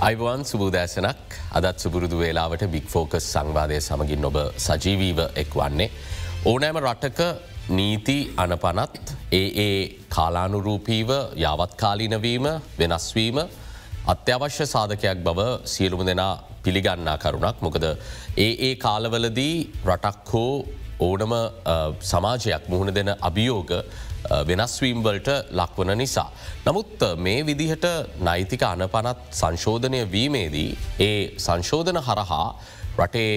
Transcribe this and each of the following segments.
Ivan සුබූදෑසනක් අදත් සුබුරුදු වේලාවට බික් focus සංවාධය සමගින් ඔබ සජීවීව එක් වන්නේ. ඕනෑම රටක නීති අනපනත් ඒ ඒ කාලානුරූපීව යාවත්කාලීනවීම වෙනස්වීම අත්‍යවශ්‍ය සාධකයක් බව සියලුම දෙනා පිළිගන්නා කරුණක් මොකද ඒ ඒ කාලවලදී රටක් හෝ ඕනම සමාජයක් මුහුණ දෙන අභියෝග වෙනස්වීම්වලට ලක්වන නිසා. නමුත් මේ විදිහට නෛතික අනපනත් සංශෝධනය වීමේදී ඒ සංශෝධන හරහා රටේ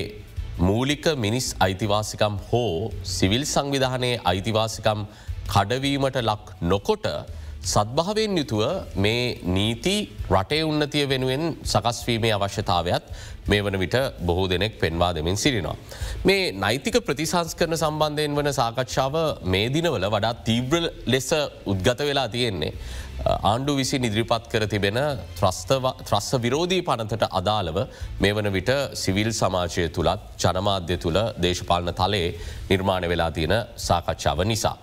මූලික මිනිස් අයිතිවාසිකම් හෝ සිවිල් සංවිධානයේ අයිතිවාසිකම් කඩවීමට ලක් නොකොට සත්භාවයෙන් යුතුව මේ නීති රටේ උන්නතිය වෙනුවෙන් සකස්වීමේ අවශ්‍යතාවයක් මේ වන විට බොහෝ දෙනෙක් පෙන්වා දෙමින් සිරිනවා. මේ නෛතික ප්‍රතිසංස් කරන සම්බන්ධයෙන් වන සාකච්ඡාව මේ දිනවල වඩා තීබ්‍ර ලෙස උද්ගත වෙලා තියෙන්නේ. ආණ්ඩු විසි නිදිරිපත් කර තිබෙන ත්‍රස්ස විරෝධී පනතට අදාළව මේ වන විට සිවිල් සමාජය තුළත් ජනමාධ්‍ය තුළ දේශපාලන තලයේ නිර්මාණ වෙලා තියෙන සාකච්ඡාව නිසා.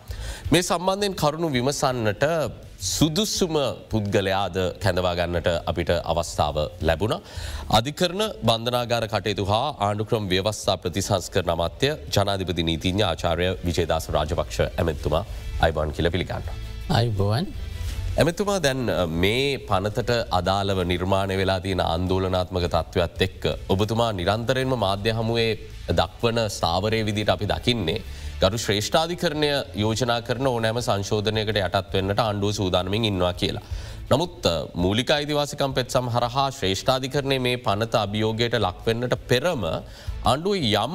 මේ සම්බන්ධයෙන් කරුණු විමසන්නට සුදුස්සුම පුද්ගලයාද කැඳවාගන්නට අපිට අවස්ථාව ලැබුණ. අධිකරන බන්ධනාගාර කටයුතු හා ආණඩුක්‍රම් ව්‍යවස්ථා ප්‍රතිසංස්කර නමත්‍ය ජනාධිපති නීතිඥ ආචාරය විජේදාස රාජපක්ෂ ඇමැත්තුමා අයිබන් කියල පිළිගන්න. අයිබෝවන්. ඇමතුමා දැන් මේ පනතට අදාළව නිර්මාණය වෙලා තියෙන අන්දෝලනාත්මක තත්ත්වත් එක්ක ඔබතුමා නිරන්තරයෙන්ම මාධ්‍ය හමුවේ දක්වන ස්ථාවරය විදිට අපි දකින්නේ. ගරු ශ්‍රේෂ්ඨාධිකරණය යෝජනා කරන ඕනෑම සංශෝධනයකට යටත් වෙන්නට අන්ඩුව සූදානමින් ඉන්නවා කියලා. නමුත් මූලික අයිතිවාසිකම් පෙත්සම් හරහා ශ්‍රේෂ්ඨාධිකරණය මේ පනත අභියෝගයට ලක්වෙන්නට පෙරම අන්ඩුව යම්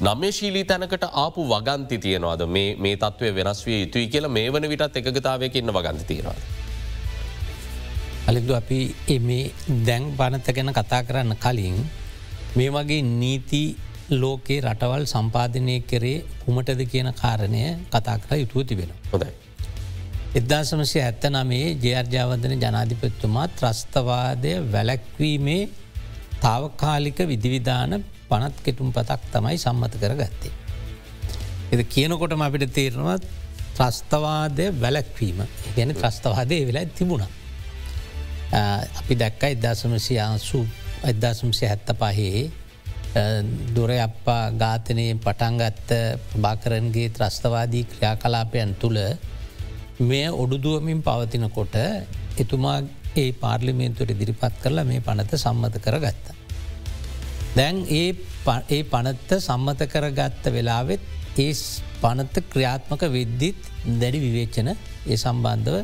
නම්‍යශීලී තැනකට ආපු වගන්ති තියෙනවාද මේ තත්ත්වය වෙනස් විය යුතුයි කියලා මේ වන විටත් එකගතාවයක ඉන්න වගන්ති තියෙනවා. අලිදු අපි මේ දැන් බනත ගැන කතා කරන්න කලින් මේ වගේ නීති ලෝකයේ රටවල් සම්පාධනය කරේ කුමටද කියන කාරණය කතා කර යුතුව තිබෙන. හොදයි. එදදා සමසය ඇත්ත නමේ ජයර්ජාවදන ජනාධිපත්තුමා ත්‍රස්තවාදය වැලැක්වීමේ තාවකාලික විදිවිධාන පනත් කෙටුම් පතක් තමයි සම්මත කර ගත්තේ. එද කියනකොටම අපිට තේරනවා ත්‍රස්තවාදය වැලැක්වීම ගැන ත්‍රස්තවාදය වෙලා තිබුණ. අපි දැක්ක එදදාසමසි අසු එදදාසුම්සය හැත්ත පහේ දුර අප්පා ඝාතනයෙන් පටන්ගත්ත භාකරන්ගේ ත්‍රස්තවාදී ක්‍රියා කලාපයන් තුළ මෙය ඔඩුදුවමින් පවතිනකොට එතුමා ඒ පාර්ලිමේන්තුවට දිරිපත් කරලා මේ පනත සම්මත කර ගත්ත. දැන් ඒ ඒ පනත්ත සම්මත කරගත්ත වෙලාවෙත් ඒ පනත ක්‍රියාත්මක විද්දිත් දැඩි විවේචන ඒ සම්බන්ධව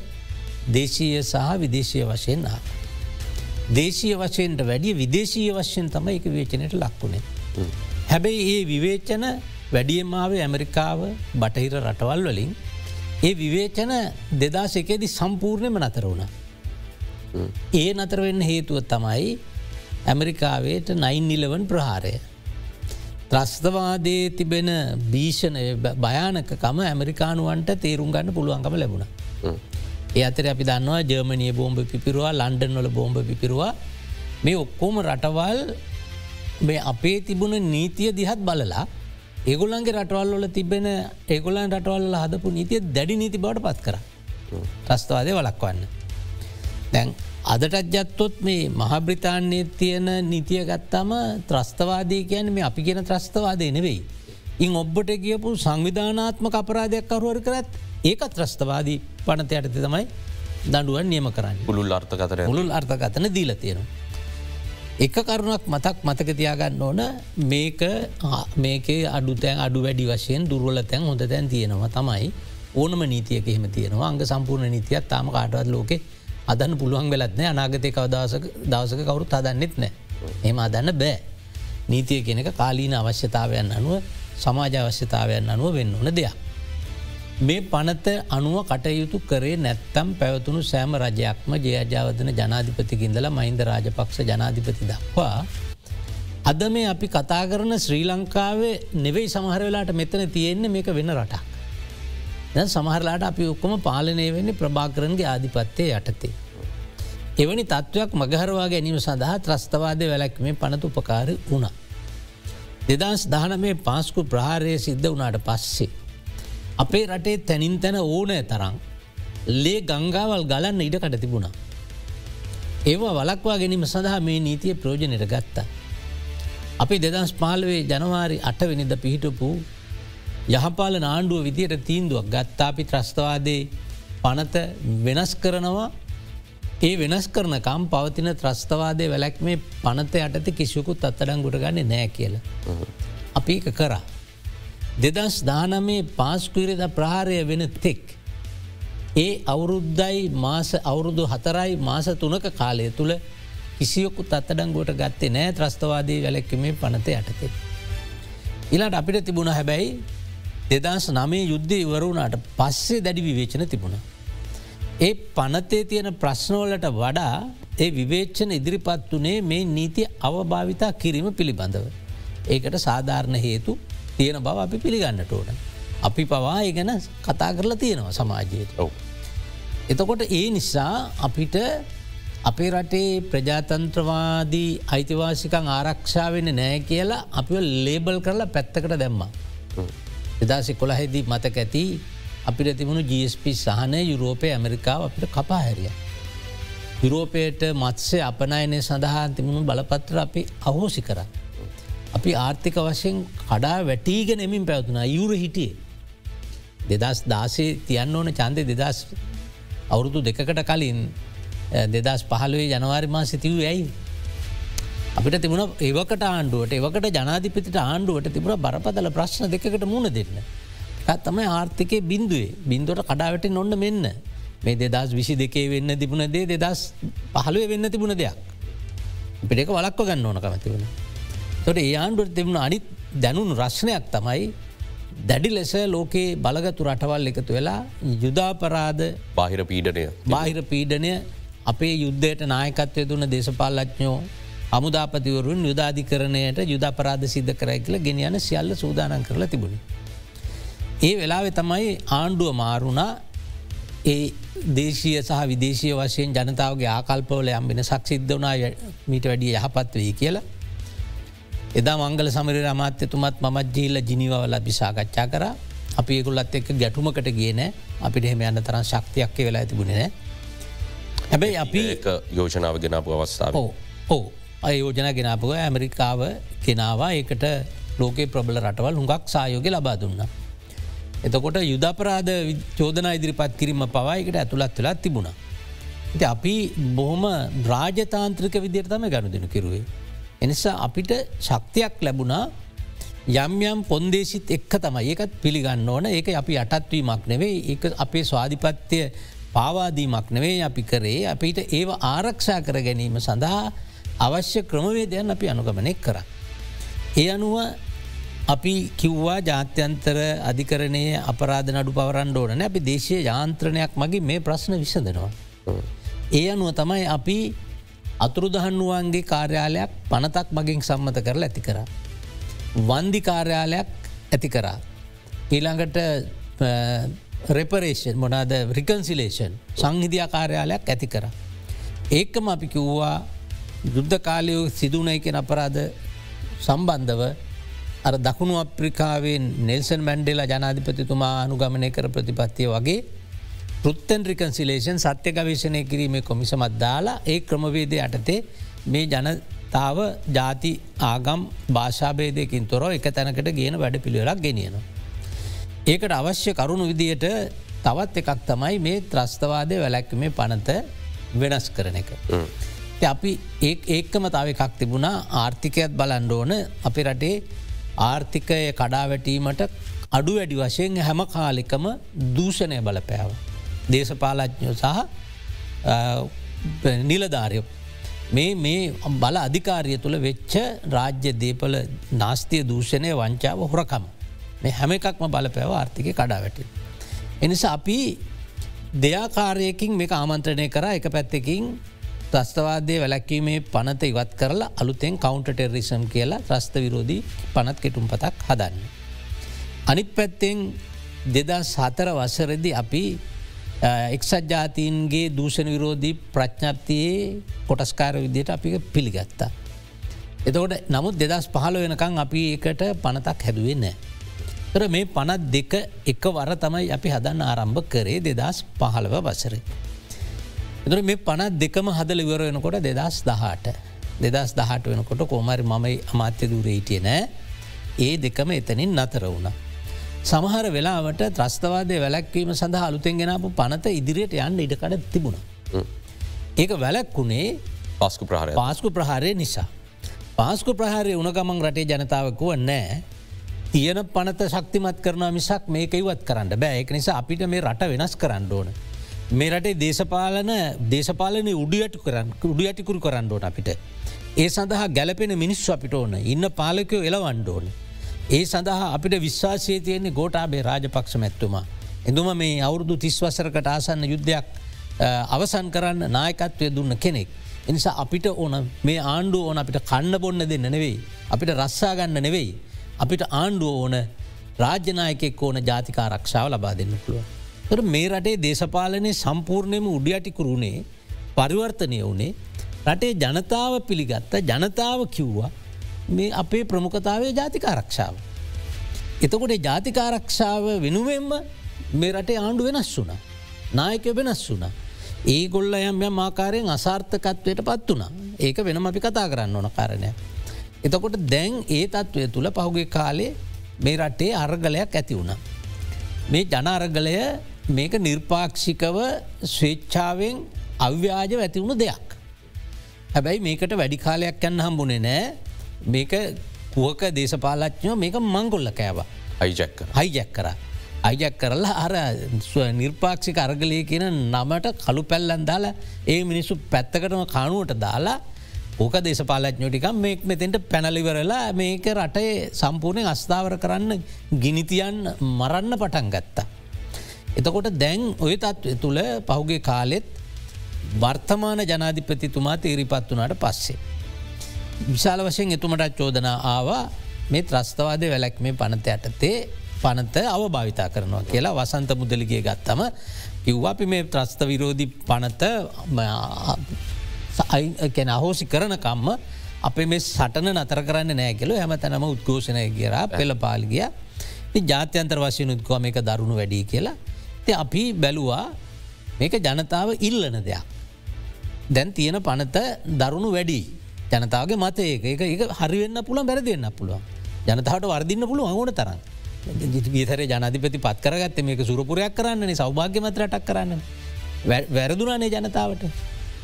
දේශීය සහ විදේශය වශයෙන් ආ. දේශීය වශයෙන්ට වැඩිය විදේශීය වශයෙන් තම එක විවේචනයට ලක්වුණේ. හැබැයි ඒ විවේචන වැඩියමාවේ ඇමරිකාව බටහිර රටවල් වලින් ඒ විවේචන දෙදාසකේදි සම්පූර්ණයම නතර වුණ. ඒ නතර වෙන්න හේතුව තමයි ඇමරිකාවේට නයින්නිලවන් ප්‍රහාරය. ත්‍රස්තවාදයේ තිබෙන භීෂණ භයානකකම ඇමරිකානුවන්ට තේරුම් ගන්න පුළුවන්කම ලැබුණ. ඒ අතර අපි දන්නවා ජර්මණය බෝම්භ පිපිරුවා ලන්ඩන් වල බෝම්භ පිපිරුවා මේ ඔක්කෝම රටවල් මේ අපේ තිබුණ නීතිය දිහත් බලලා ඒගොල්ලන්ගේ රටවල් වල තිබෙන ඒගොලන් රටවල්ල හදපු නීතිය දැඩි නීති බවට පත් කර ත්‍රස්තවාදය වලක්වන්න. දැන් අදටත් ජත්තොත් මේ මහබ්‍රතාන්නේ තියෙන නීතිය ගත්තාම ත්‍රස්තවාදී කියන මේ අපි කියන ත්‍රස්තවාදය නෙවෙයි. ඉන් ඔබ්බට කියපු සංවිධානාත්ම අපරාධයක් කරුවර කරත් ඒකත් ත්‍රස්තවාදී පනත යටත තමයි දඩුවන් නියම කරන්න. පුළුල් අර්ථකතර මුළුල් අර්ථකතන දීල තියෙනවා. එක කරුණක් මතක් මතක තියාගන්න ඕන මේක මේකේ අඩුතැන් අඩු වැඩි වශයෙන් දුර්වල තැන් හොඳ තැන් තියෙනවා තමයි. ඕනම නීතියක එහෙම තියෙනවා. අංග සම්පූර්ණ නීතියක් තාම කාටවත් ලෝකෙ අදන්න පුළුවන් වෙලත්න අනාගතය දවසක කවුරුත් අදන්නෙත් නෑ එම අදන්න බෑ. නීතිය කෙනෙක කාලීන අවශ්‍යතාවයන් අනුව සමාජ අවශ්‍යතාවයන් අනුව වෙන්න ඕන දෙයක්. මේ පනත අනුව කටයුතු කරේ නැත්තම් පැවතුණු සෑම රජයක්ම ජයජාවදන ජනාධිපතිකින්දල මහින්ද රාජපක්ෂ ජනාධිපති දක්වා. අද මේ අපි කතා කරන ශ්‍රී ලංකාවේ නෙවෙයි සමහර වෙලාට මෙතන තියෙන්නේ මේක වෙන රටක්. දැ සමහරලාට අපි ඔක්කොම පාලනය වෙන්නේ ප්‍රභාකරන්ගේ ආධිපත්තය යටතේ. එවැනි තත්ත්වයක් මගහරවා ගැනීම සඳහා ත්‍රස්තවාදය වැලැක්මේ පනතු උපකාර වුණා. දෙදස් දහන මේ පාස්කු ප්‍රහාරය සිද්ධ වනාට පස්සේ. අපේ රටේ තැනින් තැන ඕනෑ තරං ලේ ගංගාවල් ගලන්න ඉඩ කට තිබුණා. ඒවා වලක්වා ගැනීම සඳහා මේ නීතිය ප්‍රෝජනයට ගත්තා. අපි දෙදස් පාලවේ ජනවාරි අටවෙනිද පිහිටපු යහපාල නාණ්ඩුව විදියට තීන්දුවක් ගත්තා අපි ත්‍රස්තවාදේ පනත වෙනස් කරනවා ඒ වෙනස් කරනකම් පවතින ත්‍රස්තවාදය වැලැක් මේ පනත යටති කිසිකුත් අත්තඩං ගොට ගන්න නෑ කියල. අපි එක කරා. දෙදස් දානමේ පාස්කුවිරද ප්‍රහාරය වෙන තෙක්. ඒ අවුරුද්දයි මාස අවුරුදු හතරයි මාස තුනක කාලය තුළ කිසියොකු අත්තඩංගුවට ගත්තේ නෑ ත්‍රස්තවාදී වැලැක්කමේ පනත යටතේ. ඉලාට අපිට තිබුණ හැබැයි දෙදස් නමේ යුද්ධය ඉවරුණට පස්සේ දැඩි විවේචන තිබුණ. ඒ පනතේ තියෙන ප්‍රශ්නෝලට වඩා ඒ විවේච්චන ඉදිරිපත් වනේ මේ නීති අවභාවිතා කිරීම පිළිබඳව. ඒකට සාධාරණ හේතු තියෙන බව අපි පිළිගන්නට ඕන. අපි පවා ගැන කතා කරලා තියෙනවා සමාජයට. එතකොට ඒ නිසා අපිට අපේ රටේ ප්‍රජාතන්ත්‍රවාදී අයිතිවාසිකං ආරක්ෂා වෙන නෑ කියලා අපි ලේබල් කරලා පැත්තකට දැම්ම. එදාසි කොළහෙදී මතක ඇති අපිට තිබුණු GSP සහනය යුරෝපය ඇමරිකාව අපිට කපා හැරිය. යුරෝපයට මත්සේ අපනයනය සඳහා තිබුණු බලපත්‍ර අපි අහෝසි කර. අපි ආර්ථික වශයෙන් කඩා වැටීගෙන එමින් පැවතුනා යුර හිටියේ. දෙදස් දාසේ තියන්න ඕන චන්දය දෙදස් අවුරුදු දෙකට කලින් දෙදස් පහළුවේ ජනවාරි මා සිතිව ඇයි. අපිට තිබුණ ඒවකට ආණ්ඩුවට ඒවකට ජනාධිපතිට ආණ්ඩුවට තිබුණ බරපදල ප්‍රශ්න දෙකට මුණ දෙන්න. තමයි ආර්ථිකය බින්දුවේ බින්දුවට කඩාවට නොන්න මෙන්න මේ දෙදස් විසි දෙකේ වෙන්න තිබුණ දේ දෙදස් පහළුව වෙන්න තිබුණ දෙයක්. පිටක වලක්ව ගන්න ඕන කමතිබුණ. තොට ඒ ආණ්ඩුවට තිබුණ අනිත් දැනුණු රශ්නයක් තමයි දැඩි ලෙස ලෝකයේ බලගතු රටවල් එකතු වෙලා යුදාපරාධ බාහිර පීඩනය බාහිර පීඩනය අපේ යුද්ධයට නායකත්වය දුන්න දේශපාලඥෝ අමුදාපතිවරුන් යුදාධිකරණයට යුදාපරාධ සිද්ධ කරයි කියල ගෙනියන සියල්ල සූදානන් කරලා තිබුණි. ඒ වෙලාවෙ තමයි ආණ්ඩුව මාරුණා ඒ දේශීය සහ විදේශය වශයෙන් ජනතාවගේ ආකල්පවල යම් වෙන සක්සිද්ධ වනා මීට වැඩිය යහපත් වෙයි කියලා. එදා මංගල සමර අමාත්‍යතුමත් මත් ජීල්ල ජිනිවවල බිසාකච්ඡා කර අපි ඒකුල්ලත් එක්ක ගැටුමකට ගේන අපිට එහෙම යන්න තරම් ශක්තියක් වෙලා ඇතිබුණේ හැබැයි අපි යෝජනාව ගෙනපු අවස්ථාව ඕ අයෝජන ගෙනාපුව ඇමරිකාව කෙනවා ඒකට ලෝකේ ප්‍රබල රටවල් හුඟක් සායෝග ලබා දුන්න. එතකොට යුදපරාධ චෝදන ඉදිරිපත් කිරීම පවායකට ඇතුළත් වෙලා තිබුණ. ඉති අපි බොහොම රාජතාන්ත්‍රික විදිර තම ගණු දෙනු කිරුවේ. එනිසා අපිට ශක්තියක් ලැබුණා යම් යම් පොන්දේශිත් එක්ක තමයි. ඒකත් පිළිගන්න ඕන. ඒක අපි අටත්වීමක් නෙවේ ඒ අපේ ස්වාධිපත්‍යය පාවාදීමක් නෙවේ අපි කරේ. අපිට ඒව ආරක්ෂා කර ගැනීම සඳහා අවශ්‍ය ක්‍රමවේදයන් අපි අනුගමනෙක් කර. ඒ අනුව අපි කිව්වා ජාත්‍යන්තර අධිකරණය අපරාධ නඩු පවරන්න ඕන අපි දේශය යාන්ත්‍රණයක් මගේ මේ ප්‍රශ්න විසඳනවා. ඒ අනුව තමයි අපි අතුරුදහන්නුවන්ගේ කාර්යාලයක් පනතක් මගින් සම්මත කරලා ඇති කර. වන්දි කාර්යාලයක් ඇති කරා. ඊළඟට රෙපරේෂන් මොනාද රිකන්සිලේෂන් සංහිධිය කාර්යාලයක් ඇති කර. ඒකම අපි කිව්වා යුද්ධ කාලයෝ සිදුනය කෙන අපරාධ සම්බන්ධව අර දකුණු අප්‍රිකාවෙන් නෙල්සන් මැන්ඩෙලා ජනාධිපතිතුමා අනුගමනය කර ප්‍රතිපත්තිය වගේ පෘත්තන් රිකන්සිලේෂන් සත්‍ය ගවේශණය කිරීමේ කොමිසමත් දාලා ඒ ක්‍රමවේදය යටතේ මේ ජනතාව ජාති ආගම් භාෂාබේදයකින් තොර එක තැනකට ගේන වැඩ පිළිවෙලක් ගෙනියනවා. ඒකට අවශ්‍ය කරුණු විදියට තවත් එකක් තමයි මේ ත්‍රස්තවාදය වැලැක්කමේ පනත වෙනස් කරන එක. අපි ඒ ඒකම තව එකක් තිබුණා ආර්ථිකයත් බලන්ඩ ඕන අපි රටේ ආර්ථිකය කඩාවැටීමට අඩු වැඩි වශයෙන් හැම කාලිකම දූෂණය බලපෑව. දේශපාලඥෝ සහ නිලධාරය මේ මේ බල අධිකාරය තුළ වෙච්ච රාජ්‍ය දේපල නාස්තිය දූෂණය වංචාව හොරකම මේ හැම එකක්ම බලපෑව ආර්ථික කඩාවැට. එනිසා අපි දෙයාකාරයකින් මේ ආමන්ත්‍රණය කර එක පැත්තකින් ත්‍රස්තවාදය වැලැක්වීමේ පනත ඉවත් කරලා අලුතෙන් කවන්ට ටෙරිසම් කියලා ත්‍රස්ත විරෝධී පනත් කෙටුම් පතක් හදන්න. අනිත් පැත්තෙන් දෙදා සතර වසරදි අපි එක්සත් ජාතීන්ගේ දූෂණ විරෝධී ප්‍රඥප්තියේ කොටස්කාර විදියට අපි පිළිගත්තා. එතකොට නමුත් දෙදස් පහල වෙනකං අපි ඒකට පනතක් හැදුවේ නෑ. තර මේ පනත් දෙක එක වර තමයි අපි හදන්න ආරම්භ කරේ දෙදස් පහළව වසරේ. එතුර මේ පනත් දෙකම හදල ඉවර වෙනකොට දෙදස් දහට දෙදස් දහට වෙනකොට කෝමරි මමයි අමාත්‍ය දුරේටිය නෑ ඒ දෙකම එතනින් නතර වුණ. සමහර වෙලාවට ත්‍රස්තවාදය වැලැක්වීම සඳහ අලුතෙන් ගෙනපු පනත ඉදිරියට යන්න ඉඩකඩ තිබුණ. ඒක වැලැක්කුණේ පස්කු ප්‍රහාර පාස්කු ප්‍රහාරය නිසා. පාස්කු ප්‍රහාරය උනගමන් රටේ ජනතාවකුව නෑ තියෙන පනත ශක්තිමත් කරන මිසක් මේක ඉවත් කරන්න බෑ එක නිසා අපිට මේ රට වෙනස් කරන්න ඕන. මේ රටේ දේශපාලන දේශපාලන උඩියට කරන්න උඩි යටිකුරු කරන්න ඕන අපිට. ඒ සඳහා ගැලපෙන මිනිස්සු අපිට ඕන ඉන්න පාලකයෝ එලවන්ඩ ඕන. ඒ සඳහා අපිට විශ්වාසය තියෙන්නේ ගෝටාබේ රාජපක්ෂ මැත්තුමා. එඳුම මේ අවුරුදු තිස්වසරකට ආසන්න යුද්ධයක් අවසන් කරන්න නායකත්වය දුන්න කෙනෙක්. එනිසා අපිට ඕන මේ ආණ්ඩුව ඕන අපිට කන්න බොන්න දෙන්න නෙවෙයි. අපිට රස්සාගන්න නෙවෙයි. අපිට ආණ්ඩුව ඕන රාජ්‍යනායකෙක් ඕන ජාතිකා රක්ෂාව ලබා දෙන්න පුළුව. තොර මේ රටේ දේශපාලනය සම්පූර්ණයම උඩියටිකුරුණේ පරිවර්තනය වනේ රටේ ජනතාව පිළිගත්ත ජනතාව කිව්වා මේ අපේ ප්‍රමුඛතාවේ ජාතිකාරක්ෂාව. එතකොට ජාතිකාරක්ෂාව වෙනුවෙන්ම මේ රටේ ආණ්ඩු වෙනස් වුන. නායකය වෙනස් වුන. ඒ ගොල්ල යම් යම් ආකාරයෙන් අසාර්ථකත්වයට පත් වනා ඒක වෙනම අපි කතා කරන්න ඕන කාරණය. එතකොට දැන් ඒ තත්ත්වය තුළ පහුගේ කාලේ මේ රටේ අර්ගලයක් ඇති වුණ. මේ ජනාර්ගලය මේක නිර්පාක්ෂිකව ස්වේච්ඡාවෙන් අව්‍යාජ ඇතිවුණු දෙයක්. හැබැයි මේකට වැඩි කාලයක් යන්න හම්බුනේ නෑ මේක පුවක දේශපාලච්ඥෝ මේක මංගොල්ල කෑව අයිජැක්ක හයිජැක් කර අයිජැක් කරලා අර නිර්පාක්ෂික අර්ගලය කියන නමට කළු පැල්ලන් දාලා ඒ මිනිස්සු පැත්තකටම කානුවට දාලා ඕක දේශපාලඥෝටිකම් මේක් මෙතෙන්ට පැනලිවරලා මේක රටේ සම්පූර්ණය අස්ථාවර කරන්න ගිනිතියන් මරන්න පටන් ගත්තා. එතකොට දැන් ඔය තත්ව තුළ පහුගේ කාලෙත් වර්තමාන ජනාධිපතිතුමා තේරිපත් වනාට පස්සේ. විශාල වශයෙන් එතුමටත් චෝදනා ආවා මේ ත්‍රස්තවාද වැලැක් මේ පනත යටතේ පනත අවභාවිතා කරනවා කියලා වසන්ත මුදලිගේ ගත්තම කිව්වා අපි මේ ත්‍රස්ත විරෝධි පනත කැන අහෝසි කරනකම්ම අපේ මේ සටන නතර කරන්න නෑකෙල හැම තැනම උද්ඝෝෂණය කියරා පෙළ පාලිගිය ජාත්‍යන්තර වශයෙන් උද්කෝ මේක දරුණු වැඩි කියලා. ති අපි බැලුවා මේක ජනතාව ඉල්ලන දෙයක්. දැන් තියෙන පනත දරුණු වැඩි ජනතාවගේ මත ඒක. එක එක හරිවෙන්න පුළ බැරදිවෙන්න පුළුව ජනතාවට වර්දින්න පුළුව අගුණ තරන්න ගීතර ජනධිපති පත් කරගත්ත මේක සුරපුරයක් කරන්නේ සෞභාග්‍යමත රටක් කරන්න වැරදුනානේ ජනතාවට.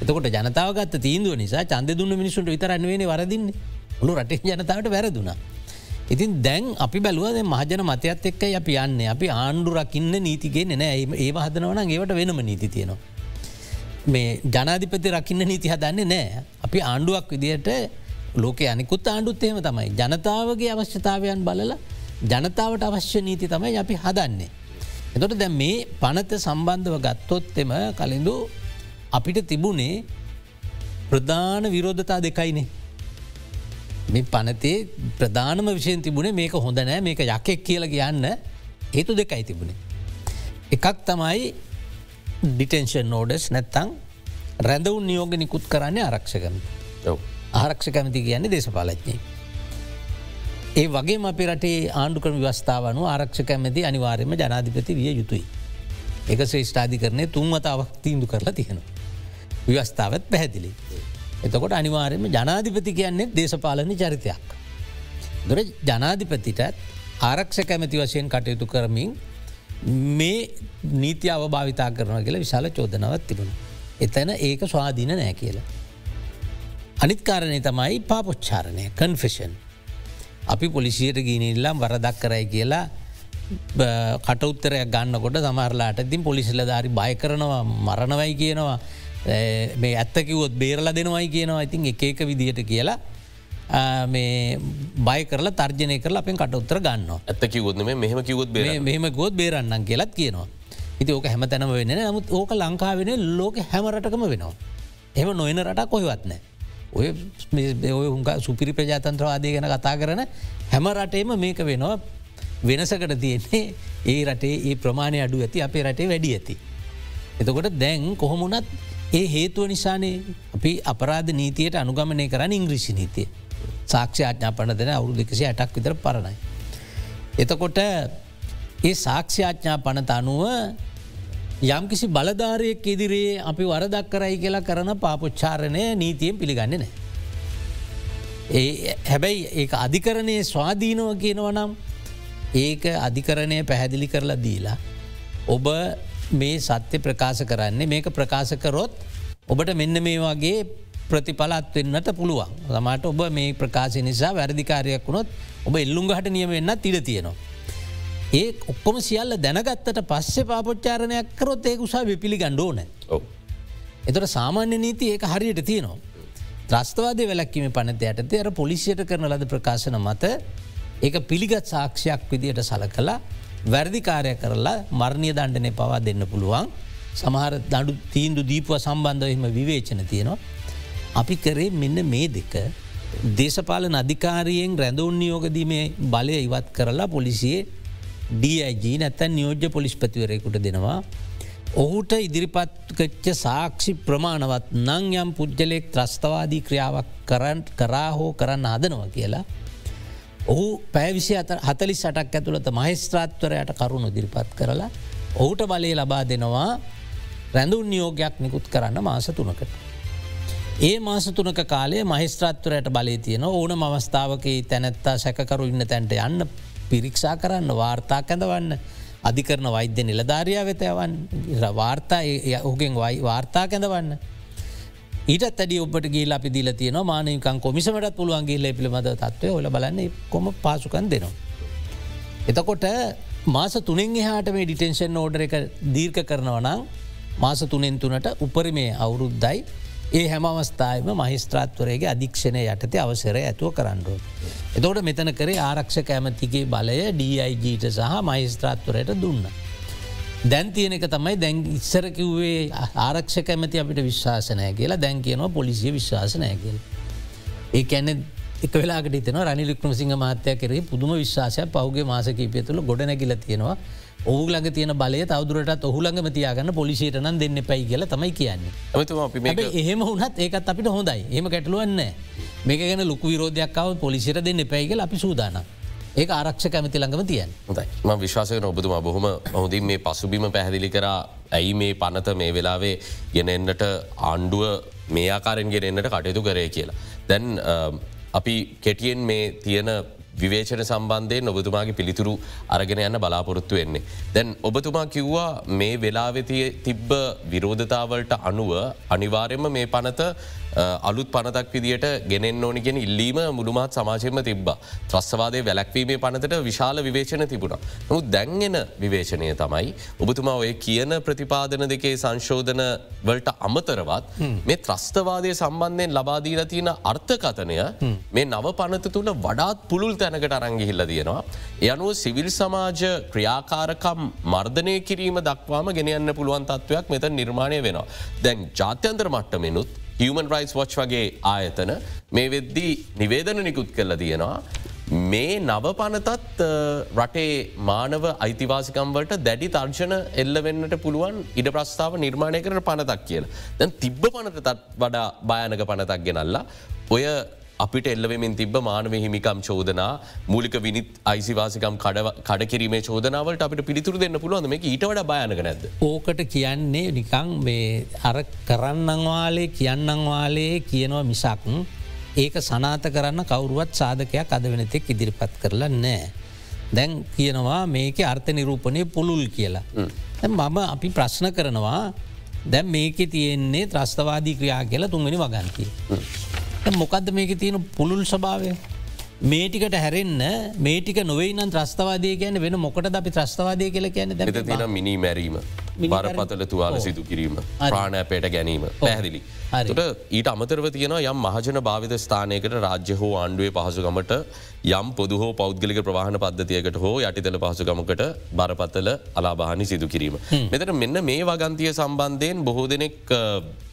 එතකොට ජනතාවගත් තීන්දුව නිසා චන්ද දුන්න මිනිසුන්ට විතරන්නවෙන වරදින්නේ. ඔලු රට ජනතාවට වැරදුනා. ඉතින් දැන් අපි බැලුවද මහජන මතයත් එක්ක අපි යන්න. අපි ආණ්ඩුරකින්න නීතිගේ නෑ. ඒ හදනවන ඒවට වෙනම නීති තියෙනවා. මේ ජනාධිපති රකින්න නීති හදන්නේ නෑ අපි ආණ්ඩුවක් විදියට ලෝක අනිකුත් ආණ්ඩුත්තේම තමයි ජනතාවගේ අවශ්‍යතාවයන් බලල ජනතාවට අවශ්‍ය නීති තමයි අපි හදන්නේ. එතොට දැ මේ පනත සම්බන්ධව ගත්තොත්තෙම කලින්දු අපිට තිබුණේ ප්‍රධාන විරෝධතා දෙකයිනේ. මේ පනතේ ප්‍රධානම විෂයෙන් තිබුණේ මේක හොඳ නෑ මේක යකෙක් කියල කියන්න හේතු දෙකයි තිබුණේ. එකක් තමයි ඩිටෙන්ෂන් නෝඩස් නැත්තං රැඳවුන් නියෝග නිකුත් කරන්නේ ආරක්ෂකම ආරක්ෂ කැමති කියන්නේ දේශපාලච්ඥයි. ඒ වගේ අපි රටේ ආණ්ඩුකරන ව්‍යවස්ථාවනු ආරක්ෂ කැමති අනිවාර්යම ජනාධිපති විය යුතුයි. එක ශ්‍රේෂ්ඨාධි කරනය තුන්වතාවක් තීන්දු කරලා තියෙනවා. ව්‍යවස්ථාවත් පැහැදිලි. එතකොට අනිවාර්යම ජනාධිපති කියන්නේ දේශපාලන චරිතයක්. දොර ජනාධිපතිටත් ආරක්ෂ කැමති වශයෙන් කටයුතු කරමින් මේ නීති අවභාවිතා කරන කියලා විශාල චෝදනවත් තිබුණ. එතැන ඒක ස්වාධීන නෑ කියලා. අනිත්කාරණය තමයි පාපොච්චාරණය කන්ෆෙෂන්. අපි පොලිසියට ගීනල්ලම් වරදක් කරයි කියලා කටඋත්තරයක් ගන්නකොට සමරලාට තින් පොලිසිල ධරි බය කරනවා මරණවයි කියනවා මේ ඇත්තකිවොත් බේරල දෙනවයි කියනවා ඉතින් එක එක විදිහට කියලා මේ බය කරලා තර්ජනය කරලා අපෙන් කට උත්තර ගන්න ඇත්ත කිවොත් මෙහම කිවොත් මෙහම ගොත් බේරන්නන් කියලත් කියනවා. ඉති ඕක හැම තැනම වෙන නමුත් ඕක ලංකාවෙන ලෝක හැමරටකම වෙනවා. එම නොයන රටක් කොහෙවත්නෑ. ඔය ඔය හුක සුපිරි ප්‍රජාතන්ත්‍රවාදය ගැන කතා කරන හැම රටේම මේක වෙනවා වෙනසකට තියෙන්නේ ඒ රටේ ඒ ප්‍රමාණය අඩු ඇති අපේ රටේ වැඩි ඇති. එතකොට දැන් කොහොමුණත් ඒ හේතුව නිසානේ අපි අපරාධ නීතියට අනුගමනය කරන්න ඉංග්‍රිසි නීතිය. සාක්ෂි ආඥා පන දෙන අවුරු දෙකසි ඇටක් විතර පරණයි. එතකොට ඒ සාක්ෂ්‍යාඥා පනත අනුව යම්කිසි බලධාරයක් ඉදිරියේ අපි වරදක් කරයි කියලා කරන පාපොච්චාරණය නීතියෙන් පිළිගන්න නෑ. ඒ හැබැයි ඒ අධිකරණය ස්වාධීනව කියනවනම් ඒක අධිකරණය පැහැදිලි කරලා දීලා. ඔබ මේ සත්‍ය ප්‍රකාශ කරන්නේ මේක ප්‍රකාශ කරොත් ඔබට මෙන්න මේ වගේ ප්‍රතිඵලත් වෙන්නට පුළුවන් සමට ඔබ මේ ප්‍රකාශ නිසා වැරදිකාරයක් වුණොත් ඔබ එල්ලුම් හට නියම වෙන්න තිර තියෙනවා. ඒ ඔක්කොම සියල්ල දැනගත්තට පස්සේ පාපොච්චාරණයක් කරොත් ඒ උසා විපිළි ගණ්ඩෝන. එතට සාමාන්‍ය නීති ඒක හරියට තියෙනවා. ත්‍රස්තවාද වැලක්කීම පනත යටතේ අර පොලිසියට කරන ලද ප්‍රකාශන මත ඒක පිළිගත් සාක්ෂයක් විදියට සල කලා වැරදිකාරය කරලා මර්ණය දණ්ඩනය පවා දෙන්න පුළුවන් සමහර දඩු තීන්දු දීපුව සම්බන්ධවම විවේචන තියෙනවා. අපි කරේ මෙන්න මේ දෙක දේශපාලන අධිකාරයෙන් රැඳවුන් නියෝගදීමේ බලය ඉවත් කරලා පොලිසියේ DIG නැත්තැන් නියෝජ්‍ය පොලිස්පතිවරයකුට දෙනවා ඔහුට ඉදිරිපත්කච්ච සාක්ෂි ප්‍රමාණවත් නං යම් පුද්ගලෙක් ත්‍රස්තවාදී ක්‍රියාවක් කරන්ට කරා හෝ කරන්න හදනවා කියලා. ඔහු පැවිසි අත හතලි සටක් ඇතුළත මහිස්ත්‍රාත්වරයට කරුණු දිරිපත් කරලා ඔහුට බලය ලබා දෙනවා රැඳුන් නියෝගයක් නිකුත් කරන්න මාස තුනකට. ඒ මාස තුනක කාලේ මහිස්ත්‍රාත්වරයට බලය තියෙන ඕන මවස්ථාවක තැනැත්තා සැකරු ඉන්න තැන්ට යන්න පිරික්ෂා කරන්න වාර්තා කැඳවන්න අධිකරන වෛද්‍ය නිලධාරයා වෙතයවන් වාර්තා ඔහුගෙන් වයි වාර්තා කැඳවන්න. ඊට ඇඩි ඔබට ගේලා අපි දිල තියන මානකන් කොමිසමට පුළුවන්ගේ ල පිළිමද තත්වය ඔල බලන්න කොම පාසුකන් දෙනවා. එතකොට මාස තුනෙන් එහාට මේ ඩිටෙන්ෂන් ෝඩර එක දීර්ක කරනවනම් මාස තුනෙන් තුනට උපරිමේ අවුරුද්දයි ඒ හැම අවස්ථායම මහිස්ත්‍රාත්වරයගේ අධික්ෂණය යටතේ අවසර ඇතුව කරන්නඩුව. එතෝට මෙතන කරේ ආරක්ෂ කෑමතිගේ බලය DIGට සහ මහිස්ත්‍රාත්වරයට දුන්න. දැන් තියන එක තමයි දැන් ඉස්සර කිව්වේ ආරක්ෂ කැමති අපිට විශ්වාසනය කියලා දැන් කියනවා පොලිසිය විශ්වාසනය කියල. ඒ ඇන එක වෙලාට තන රනිලික්ම සිංහ මාත්‍යය කරේ පුදුම විශ්වාසය පෞගේ මාසකීපය තුළ ගොඩනැකිල තියෙනවා ඔහුලඟ තියෙන බලය තවදුරටත් ඔහුළඟම තියාගන්න පොලිසිට නම් දෙන්න පැයි කියල තමයි කියන්නේ. එහෙම වුනත් ඒකත් අපිට හොඳයි ඒම ගැටලුවන්න මේක ගැන ලොකු විරෝධයක්කාව පොලිසිට දෙන්න පැයිගල අපි සූදාන. ඒ ආරක්ෂ කැමති ළඟම තියන් ම විශ්වාසක ඔබතුමා බොහොම හොඳින් මේ පසුබිම පැහැදිලි කරා ඇයි මේ පනත මේ වෙලාවේ ගෙනෙන්න්නට ආණ්ඩුව මේ ආකාරෙන් ගෙනෙන්න්නට කටයුතු කරේ කියලා. දැන් අපි කෙටියෙන් මේ තියෙන විවේචන සම්බන්ධයෙන් ඔබතුමාගේ පිළිතුරු අරගෙන යන්න බලාපොරොත්තු වෙන්නේ. දැන් ඔබතුමා කිව්වා මේ වෙලාවෙතිය තිබ්බ විරෝධතාවලට අනුව අනිවාර්යම මේ පනත අලුත් පනතක් විදිට ගෙනෙන් ඕනිගෙන ඉල්ලීම මුළුමත් සමාජයම තිබ්බ. ත්‍රස්වාදය වැලක්වීමේ පනතට විශාල විවේචන තිබුණ. නමු දැන්ගෙන විවේචනය තමයි. ඔබතුමා ඔය කියන ප්‍රතිපාදන දෙකේ සංශෝධන වලට අමතරවත් මේ ත්‍රස්තවාදය සම්බන්ධයෙන් ලබාදීල තියෙන අර්ථකතනය මේ නව පනත තුළ වඩාත් පුළුල් තැනකට අරංගිහිල්ල තියෙනවා. යනුව සිවිල් සමාජ ක්‍රියාකාරකම් මර්ධනය කිරීම දක්වාම ගෙනයන්න පුළුවන් තත්ත්වයක් මෙත නිර්මාණය වෙනවා. දැන් ජාත්‍යන්තර මට්ටමෙනුත් Human Rights Watch වගේ ආයතන මේ වෙද්දී නිවේදන නිකුත් කරලා තියෙනවා. මේ නව පනතත් රටේ මානව අයිතිවාසිකම්වලට දැඩි තර්ශන එල්ලවෙන්නට පුළුවන් ඉඩ ප්‍රස්ථාව නිර්මාණය කරන පනතක් කියල. දැන් තිබ්බ පනතත් වඩා භයනක පනතක් ගෙනල්ලා ඔය අපිට එල්ලවෙමින් තිබ මානව හිමිකම් චෝදනා මූලික විනිත් අයිසිවාසිකම් කඩකිරීමේ චෝදනාවලට අපිට පිළිතුර දෙන්න පුළුවන් මේ ඊට වඩ බයනක නැද. ඕකට කියන්නේ නිකං මේ අර කරන්නංවාලේ කියන්නංවාලේ කියනවා මිසක් ඒක සනාත කරන්න කවරුවත් සාධකයක් අද වෙනතෙක් ඉදිරිපත් කරලා නෑ. දැන් කියනවා මේක අර්ථ නිරූපණය පුළුල් කියලා. මම අපි ප්‍රශ්න කරනවා දැන් මේක තියෙන්නේ ත්‍රස්තවාදී ක්‍රියා කියලා තුන්වෙනි වගන්තිය. මොකක්ද මේක තියෙන පුළුල් ස්භාවය. මේටිකට හැරෙන්න්න මේටික නොවේ නම් ත්‍රස්තවාදය කියන වෙන මොකට අපි ත්‍රස්තවාදය කියල කියන ද තින මිනි මැරීම. බරපතල තුවාල සිදු කිරීම. ප්‍රාණෑපයට ගැනීම. පැහැදිලි. ට ඊට අමතරව තියෙන යම් මහජන භාවිත ස්ථානයකට රාජ්‍ය හෝ ආණ්ඩුවේ පහසුගමට යම් පොදු හෝ පෞද්ගලික ප්‍රවාහන පද්ධතියකට හෝ යටිතල පහසුගමකට බරපත්තල අලාභානි සිදු කිරීම. මෙතට මෙන්න මේ වගන්තිය සම්බන්ධයෙන් බොහෝ දෙනෙක්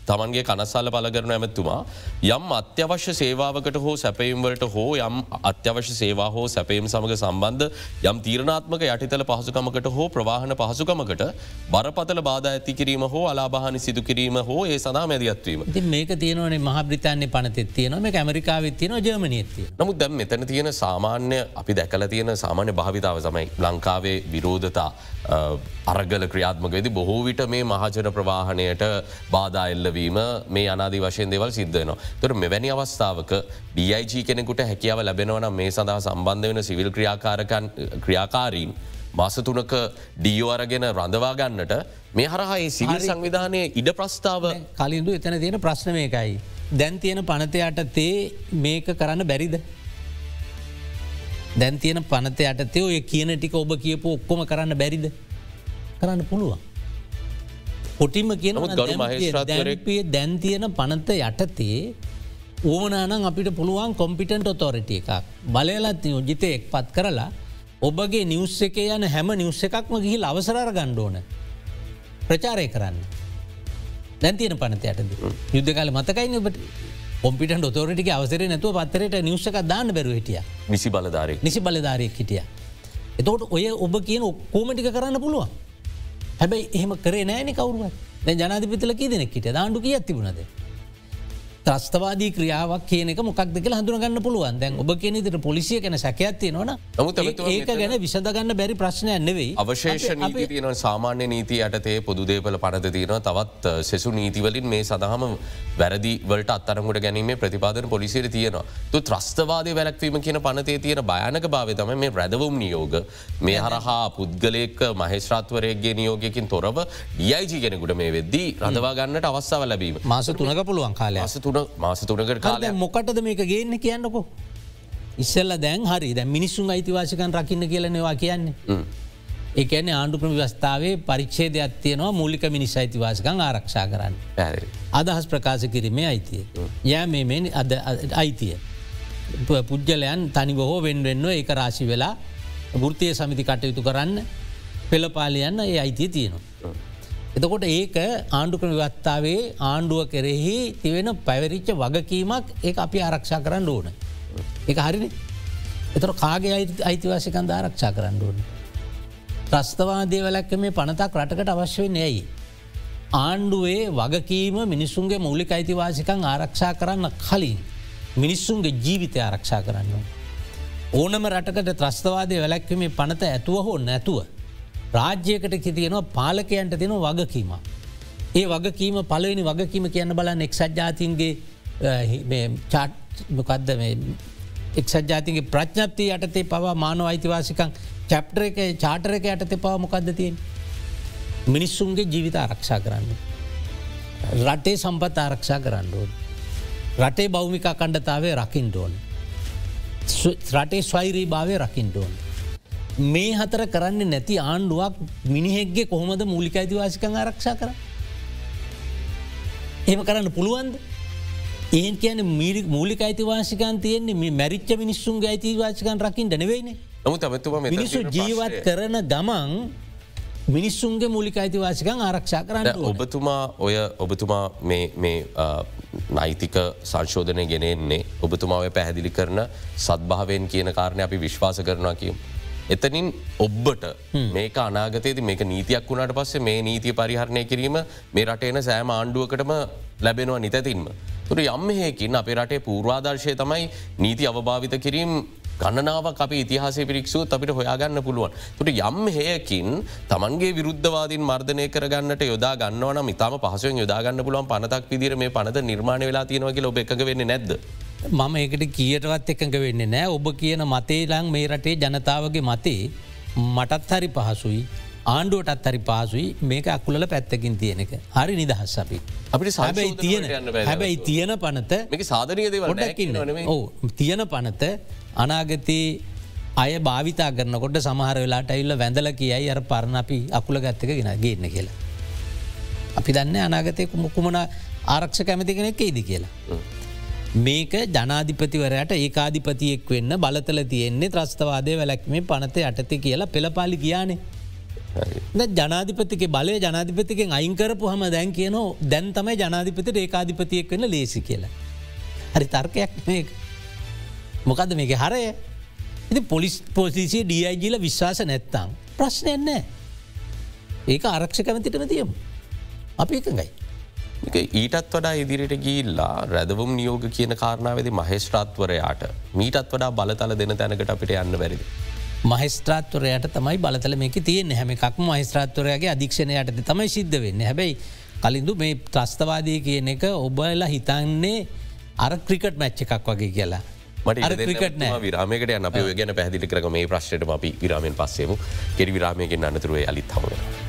තමන්ගේ කනස්සල්ල පල කරන ඇමැත්තුමා යම් අත්‍යවශ්‍ය සේවාවකට හෝ සැපයම්වලට හෝ යම් අත්‍යවශ්‍ය සේවා හෝ සැපයම් සමඟ සම්බන්ධ යම් තීරණාත්මක යටිතල පහසුකමකට හෝ ප්‍රවාහන පහසුකමකට බරපතල බාධ ඇති කිරීම හෝ අලාභානි සිදු කිරීම හෝ ඒ සඳහා මැදිත්වීම. ති මේක තියනවනේ මහ බ්‍රතාන්‍ය පනතෙත් තියන මේ ඇමරිකාවත් තියන ජර්මනයතිය. නමුත් දැම් මෙතන තියෙන සාමාන්‍ය අපි දැකල තියෙන සාමාන්‍ය භාවිතාව සමයි ලංකාවේ විරෝධතා අරගල ක්‍රියාත්මක වෙදි බොහෝ විට මේ මහජන ප්‍රවාහණයට බාධා එල්ලවීම මේ අනාදී වශයෙන් දෙවල් සිද්ධනවා. තොර මෙවැනි අවස්ථාවක DIG කෙනෙකුට හැකියාව ලැබෙනවන මේ සඳහා සම්බන්ධ වෙන සිවිල් ක්‍රියාකාරකන් ක්‍රියාකාරීන් මාස තුනක ඩියෝ අරගෙන රඳවා ගන්නට මේ හරහා සිවිල් සංවිධානය ඉඩ ප්‍රස්ථාව කලින්දු එතන තියෙන ප්‍රශ්න මේකයි. දැන් තියෙන පනතයට තේ මේක කරන්න බැරිද. දැන් තියෙන පනතයට තේ ඔය කියන ටික ඔබ කියපු ඔක්කොම කරන්න බැරිද කරන්න පුළුවන්. පොටිම කියන දැන්පිය දැන් තියෙන පනත යටතේ ඕනනම් අපිට පුළුවන් කොම්පිටන්ට ඔතෝරට එකක් බලයලත් යෝජිත එක් පත් කරලා ඔබගේ නිවස් එක යන හැම නිවස් එකක්ම ගිහිල් අවසරර ගණ්ඩෝන ප්‍රචාරය කරන්න. දැන් තියෙන පනතයටද යුද්ධ කාල මතකයින්න ඔබට? ඔම්පිට ොතෝරටික අවසර නැතුව පත්තරයට නිවසක දාන්න බැරු හිටිය. නිසි බලධාරය නිසි බලධාරයක් හිටිය. එතකොට ඔය ඔබ කියන ඔක්කෝමටික කරන්න පුළුවන්. හැබැයි එහෙම කරේ නෑන කවරුව දැ ජනාධිපතිල කී දෙනෙක් හිට දාණ්ඩු කිය ඇතිබුණද ත්‍රස්තවාදී ක්‍රියාවක් කියනක මොක්ද කියල හඳුරගන්න පුළුවන්. දැන් ඔබ කියනෙතට පොලිසිය කැන සැකඇත්තිය නොන ඒක ගැන විසඳගන්න බැරි ප්‍රශ්නය නෙවෙයි. අවශේෂ නීති තියන සාමාන්‍ය නීති යටතේ පොදුදේපල පනත තියෙන තවත් සෙසු නීතිවලින් මේ සඳහම වැරදි වලට අත්තරමුට ගැනීම ප්‍රතිපාදන පොලිසිර තියෙනවා. තු ත්‍රස්තවාදය වැලක්වීම කියන පනතේ තියෙන භයනක භාව තම මේ රැදවම් නියෝග. මේ හරහා පුද්ගලයෙක් මහේශ්‍රාත්වරයගේ නියෝගයකින් තොරව ඩියයිජි කෙනෙකුට මේ වෙද්දී රඳවා ගන්නට අවස්සාව ලැබීම. මාස තුනක පුළුවන් කාලය තුන මාස තුනකට කාල මොකටද මේක ගේන්න කියන්නකෝ. ඉස්සල්ල දැන් හරි දැ මිනිස්සුන් අයිතිවාසිකන් රකින්න කියලනවා කියන්නේ. ඒකන ආණ්ඩුක්‍රම ව්‍යස්ථාවේ පරික්ෂේදයක් තියනවා මූලික මිනිස් අයිතිවාසිකං ආරක්ෂා කරන්න. අදහස් ප්‍රකාශ කිරීමේ අයිතිය. යෑ මේ අද අයිතිය. පුද්ගලයන් තනි බොහෝ වෙන්වෙන්න ඒක රාශි වෙලා වෘතිය සමිති කටයුතු කරන්න පෙළපාලියන්න ඒ අයිතිය තියෙනවා. එතකොට ඒක ආණ්ඩුක්‍රම වත්තාවේ ආණ්ඩුව කෙරෙහි තිවෙන පැවරිච්ච වගකීමක් ඒ අපි ආරක්ෂා කරන්න ඕන. එක හරිනි එතර කාගේ අයිතිවාසිකන්ද ආරක්ෂා කරන්න ඕන. ත්‍රස්තවාදය වැලැක්ක මේ පනතක් රටකට අවශ්‍යවෙන් ඇයි. ආණ්ඩුවේ වගකීම මිනිස්සුන්ගේ මූලික අයිතිවාසිකං ආරක්ෂා කරන්න කලින් මිනිස්සුන්ගේ ජීවිතය ආරක්ෂා කරන්න. ඕනම රටකට ත්‍රස්තවාදය වැලැක්වීමේ පනත ඇතුව හෝ නැතුව. රාජ්‍යයකට තියනවා පාලකයන්ට දෙන වගකීම. ඒ වගකීම පලවෙනි වගකීම කියන්න බලන්න එක්සත් ජාතින්ගේ චාට්මකක්ද එක්සත් ජාතිගේ ප්‍රඥ්ඥප්ති යටතේ පවා මානව අයිතිවාසිකං චැප්ටර එක චාටර එක යටතේ පව මොකක්ද තියෙන්. මිනිස්සුන්ගේ ජීවිත ආරක්ෂා කරන්න. රටේ සම්පත් ආරක්ෂා කරන්න ඕන්. රටේ බෞමිකා කණ්ඩතාවේ රකිින්ටෝන්. රටේ ස්වෛරී භාවය රකිින්ටෝන්. මේ හතර කරන්න නැති ආණ්ඩුවක් මිනිහෙක්ගේ කොහොමද මූලික අයිතිවාසිකං ආරක්ෂා කර. එම කරන්න පුළුවන්ද. ඒන් කියන මීරි මූලික අයිතිවාසිකන් තියෙන්නේ මේ මැරිච්ච මිනිස්සුන්ගේ අයිතිවාසිකන් රකිින් ඩනවෙයින මිනිස්සු ජීවත් කරන ගමන් මිනිස්සුන්ගේ මූලික අයිතිවාසිකන් ආරක්ෂා කරන්න ඔබතුමා ඔය ඔබතුමා නෛතික සංශෝධනය ගෙනෙන්නේ ඔබතුමාව පැහැදිලි කරන සත්භාවයෙන් කියන කාරණය අපි විශ්වාස කරනවා කියම්. එතනින් ඔබ්බට මේක අනාගතයේද මේක නීතියක් වුණට පස්සේ මේ නීතිය පරිහරණය කිරීම මේ රටේන සෑම ආණ්ඩුවකටම ලැබෙනවා නිතැතින්ම. තුර යම්මහයකින් අපේ රටේ පූර්වාදර්ශය තමයි නීති අවභාවිත කිරීම් ගණනාව අප ඉතිහාසේ පිරික්ෂුව අපිට හොයාගන්න පුළුවන්. තුට යම් හයකින් තමන්ගේ විරුද්ධවාදින් මර්ධනය කරගන්නට යොදා ගන්නවන ඉතාම පහසුවෙන් යොදාගන්න පුළුවන් පනතක් විදිර මේ පනත නිර්මාණ වෙලා තියෙනවගේ ඔබ එක වෙන්න නැද්ද. මම ඒකට කියටවත් එකඟ වෙන්න නෑ ඔබ කියන මතේලං මේ රටේ ජනතාවගේ මතේ මටත් හරි පහසුයි ආණ්ඩුවටත් හරි පාසුයි මේක අකුලල පැත්තකින් තියෙන එක. හරි නිදහස් අපි. අපිට සබයි තියෙන හැබැයි තියෙන පනත සාධනය තියෙන පනත අනාගතයේ අය භාවිතා කරනකොට සමහර වෙලාට ඉල්ල වැඳල කියයි අර පරණ අපි අකුල ගත්තක ගෙන ගන්න කියලා. අපි දන්න අනාගතය කුමකුමන ආරක්ෂ කැමති කෙනෙක් ඒදි කියලා. මේක ජනාධිපතිවරයට ඒකාධිපතියෙක් වෙන්න බලතල තියෙන්නේ ත්‍රස්තවාදය වැලැක්මේ පනත යටති කියලා පෙළපාලි ගියානේ ජනාධිපතික බලය ජනාධිපතිකෙන් අයිංකරපු හම දැන් කියනෝ දැන් තමයි ජනාධිපති රේකාධිපතියෙක් වෙන ලේසි කියලා. හරි තර්කයක් මේ මොකද මේක හරය ඉති පොලිස් පොසිසිය ඩියයිජිල විශ්වාස නැත්තං ප්‍රශ්නයන්නෑ ඒක ආරක්ෂ කැමතිටම තියමු අපි එකඟයි. ඊටත් වඩා ඉදිරිට ගිල්ලා රැදවම් නියෝග කියන කාරණාවද මහේෂ්ත්‍රාත්වරයාට මීටත් වඩා බලතල දෙන තැනකට අපිට යන්න වැරදි. මහිස්ත්‍රාත්වරයට තමයි බලතල මේක තියෙන් හැම එකක් මහිස්ත්‍රාත්වරයාගේ අධික්ෂණයට තමයි සිද්ධ වෙන්න හැබැයි කලින්දු මේ ත්‍රස්තවාදය කියන එක ඔබලා හිතන්නේ අර ක්‍රිකට් මැච්ච එකක් වගේ කියලා. මට විරාමකට යන අප ගැන පැදිලි කරම මේ ප්‍රශ්ට අපි විරාමෙන් පස්සේම. කෙරි විරාමයගෙන් අනතුරුවේ අලිත් හවන.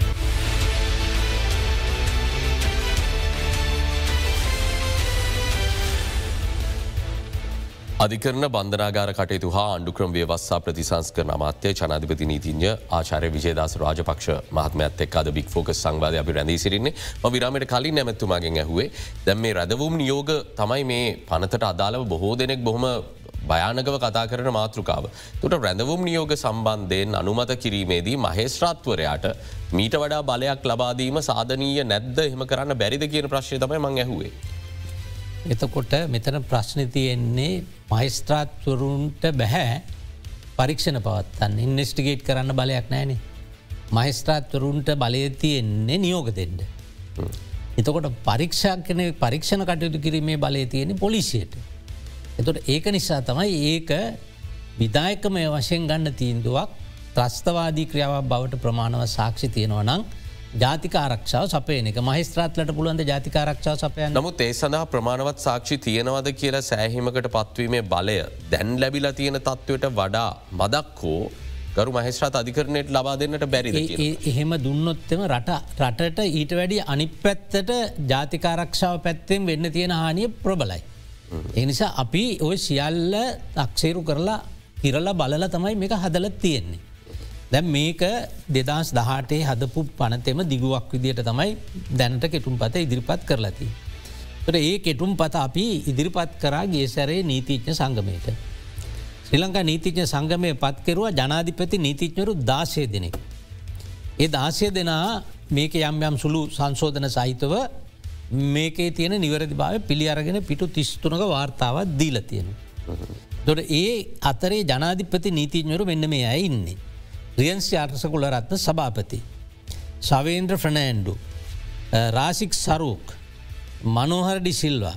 අධිකරන බන්ධනාගාර කටයුතු හා අන්ඩුක්‍රම ව්‍යවස්සා ප්‍රතිසංස්කර අමාත්‍ය ජනාධිපති නීතිඥ ආචාරය විජේදාස රාජපක්ෂ මහත්මත් එක් අද බික් ෆෝක සංවාධ අපි රැඳී සිරින්නේ ම විරාමට කලින් නැමැත්තුමාගෙන් ඇහුවේ දැම් මේ රැදවුම් නියෝග තමයි මේ පනතට අදාළව බොහෝ දෙනෙක් බොහොම භයානකව කතා කරන මාතෘකාව. තුට රැඳවුම් නියෝග සම්බන්ධයෙන් අනුමත කිරීමේදී මහේස්ත්‍රාත්වරයාට මීට වඩා බලයක් ලබාදීම සාධනීය නැද්ද එහෙම කරන්න බැරිද කියන ප්‍රශ්ය තමයි මං ඇහුවේ. එතකොට මෙතන ප්‍රශ්න තියෙන්නේ මහිස්ත්‍රාත්වරුන්ට බැහැ පරීක්ෂණ පවත්තන්න ඉන්වස්ටිගේට් කරන්න බලයක් නෑනේ. මහිස්ත්‍රාත්වරුන්ට බලය තියෙන්නේ නියෝග දෙෙන්ට. එතකොට පරීක්ෂාකන පරීක්ෂණ කටයුතු කිරීමේ බලය තියෙන පොලිසියට. එතොට ඒක නිසා තමයි ඒක විදායකමය වශයෙන් ගන්න තීන්දුවක් ත්‍රස්තවාදී ක්‍රියාවක් බවට ප්‍රමාණව සාක්ෂි තියෙනවා නං ජාතික ආරක්ෂාව සපයන එක. මහිස්ත්‍රාත්ලට පුළුවන්ද ජාතික ආරක්ෂාව සපය නමුත් ඒ සඳහා ප්‍රමාණවත් සාක්ෂි තියෙනවද කියලා සෑහිමකට පත්වීමේ බලය දැන් ලැබිලා තියෙන තත්ත්වයට වඩා මදක් හෝ ගරු මහිස්ත්‍රාත් අධිකරණයට ලබා දෙන්නට බැරි එහෙම දුන්නොත්තම රට රටට ඊට වැඩි අනි පැත්තට ජාතිකාරක්ෂාව පැත්තෙන් වෙන්න තියෙන හානිය ප්‍රබලයි. එනිසා අපි ඔය සියල්ල තක්සේරු කරලා හිරලා බලල තමයි මේක හදලත් තියෙන්නේ. දැ මේක දෙදස් දහටේ හදපු පනතෙම දිගුවක් විදියට තමයි දැනට කෙටුම් පත ඉදිරිපත් කරලති. ට ඒ කෙටුම් පත අපි ඉදිරිපත් කරා ගේසැරේ නීතිච්ඥ සංගමයට. ශ්‍රී ලංකා නීතිඥ සංගමය පත් කෙරුවා ජනාධිපති නීතිඥරු දාශය දෙනෙක්. ඒ දාශය දෙනා මේක යම් යම් සුළු සංශෝධන සහිතව මේකේ තියෙන නිවැරදි භාව පිළි අරගෙන පිටු තිස්තුනක වාර්තාවත් දීල තියෙන. දොට ඒ අතරේ ජනාධිපති නීතිඥරු මෙන්න මේ ඇ ඉන්නේ. රියන්සි අර්සකුල රත්න සභාපති. සවේන්ද්‍ර ෆ්‍රනෑන්ඩු රාසික් සරූක් මනෝහරඩි සිල්වා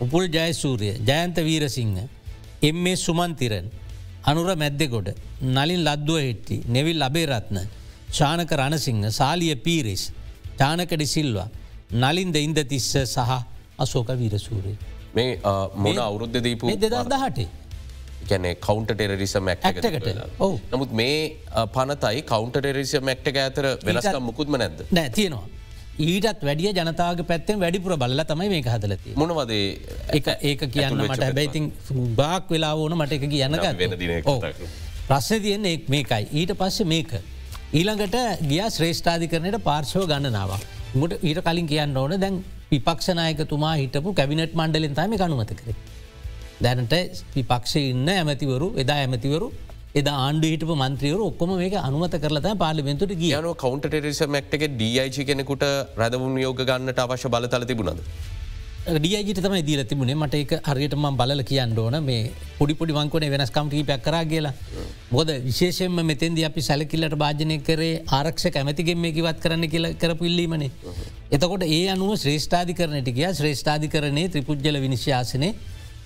උපුල් ජයසූරිය ජයන්ත වීරසිංහ එම් මේ සුමන්තිරන් අනුර මැද්දෙගොඩ නලින් ලද්දුව හෙට්ටි නෙවිල් අබේරත්න ශානක රණසිංහ සාලිය පීරිස් ටානකඩි සිල්වා නලින්ද ඉන්ද තිස්ස සහ අසෝක වීරසූරය. මේ මොන අවුරුද්ධ දීපු දෙදහටේ. ගැන කවන්ට ටෙරරිසම ඇක්ටකට නමුත් මේ පනතයි කවන්ට ටෙරරිසම මක්ටක ඇතර වෙනස්කම් මුකුත්ම නැද නෑ තියෙනවා. ඊටත් වැඩිය ජනතාව පැත්තෙන් වැඩිපුර බල්ල තමයි මේ හදලති මොනවදේ එක ඒක කියන්න මට හැබැයිතින් බාක් වෙලා ඕන මට එක කියන්නක ප්‍රශ්න තියන්නේ මේකයි ඊට පස්සේ මේක. ඊළඟට ගිය ශ්‍රේෂ්ඨාධි කරනයට පාර්ශව ගණනාව. මුට ඊට කලින් කියන්න ඕන දැන් විපක්ෂනායකතුමා හිටපු කැවිනට් මණ්ඩලින් තම කනුමත කරේ. දැනට විපක්ෂ ඉන්න ඇමතිවරු එදා ඇමතිවරු එද ආණ්ඩු හිටපු මන්ත්‍රියවරු ඔක්කොම මේක අනුමත කරලත පාලිමෙන්තුට ගියන කවන්ට ටෙරිස මක්ටක ඩයිචි කෙනෙකුට රැදවුම් යෝග ගන්නට අවශ්‍ය බලතල තිබුණද. ඩියජිට තමයි දීල තිබුණේ මට එක හරියටම බල කියන්න ඕන මේ පොඩිපොඩි වංකොන වෙනස්කම්ටී පැක් කර කියලා බොද විශේෂෙන්ම මෙතෙන්ද අපි සැලකිල්ලට භාජනය කරේ ආරක්ෂ කැමතිගෙන් මේ කිවත් කරන්න කියල කරපිල්ලීමනේ. එතකොට ඒ අනුව ශ්‍රේෂ්ඨාධි කරනට කිය ශ්‍රේෂ්ඨාධි කරනේ ත්‍රිපුද්ජල විනිශ්‍යාසනය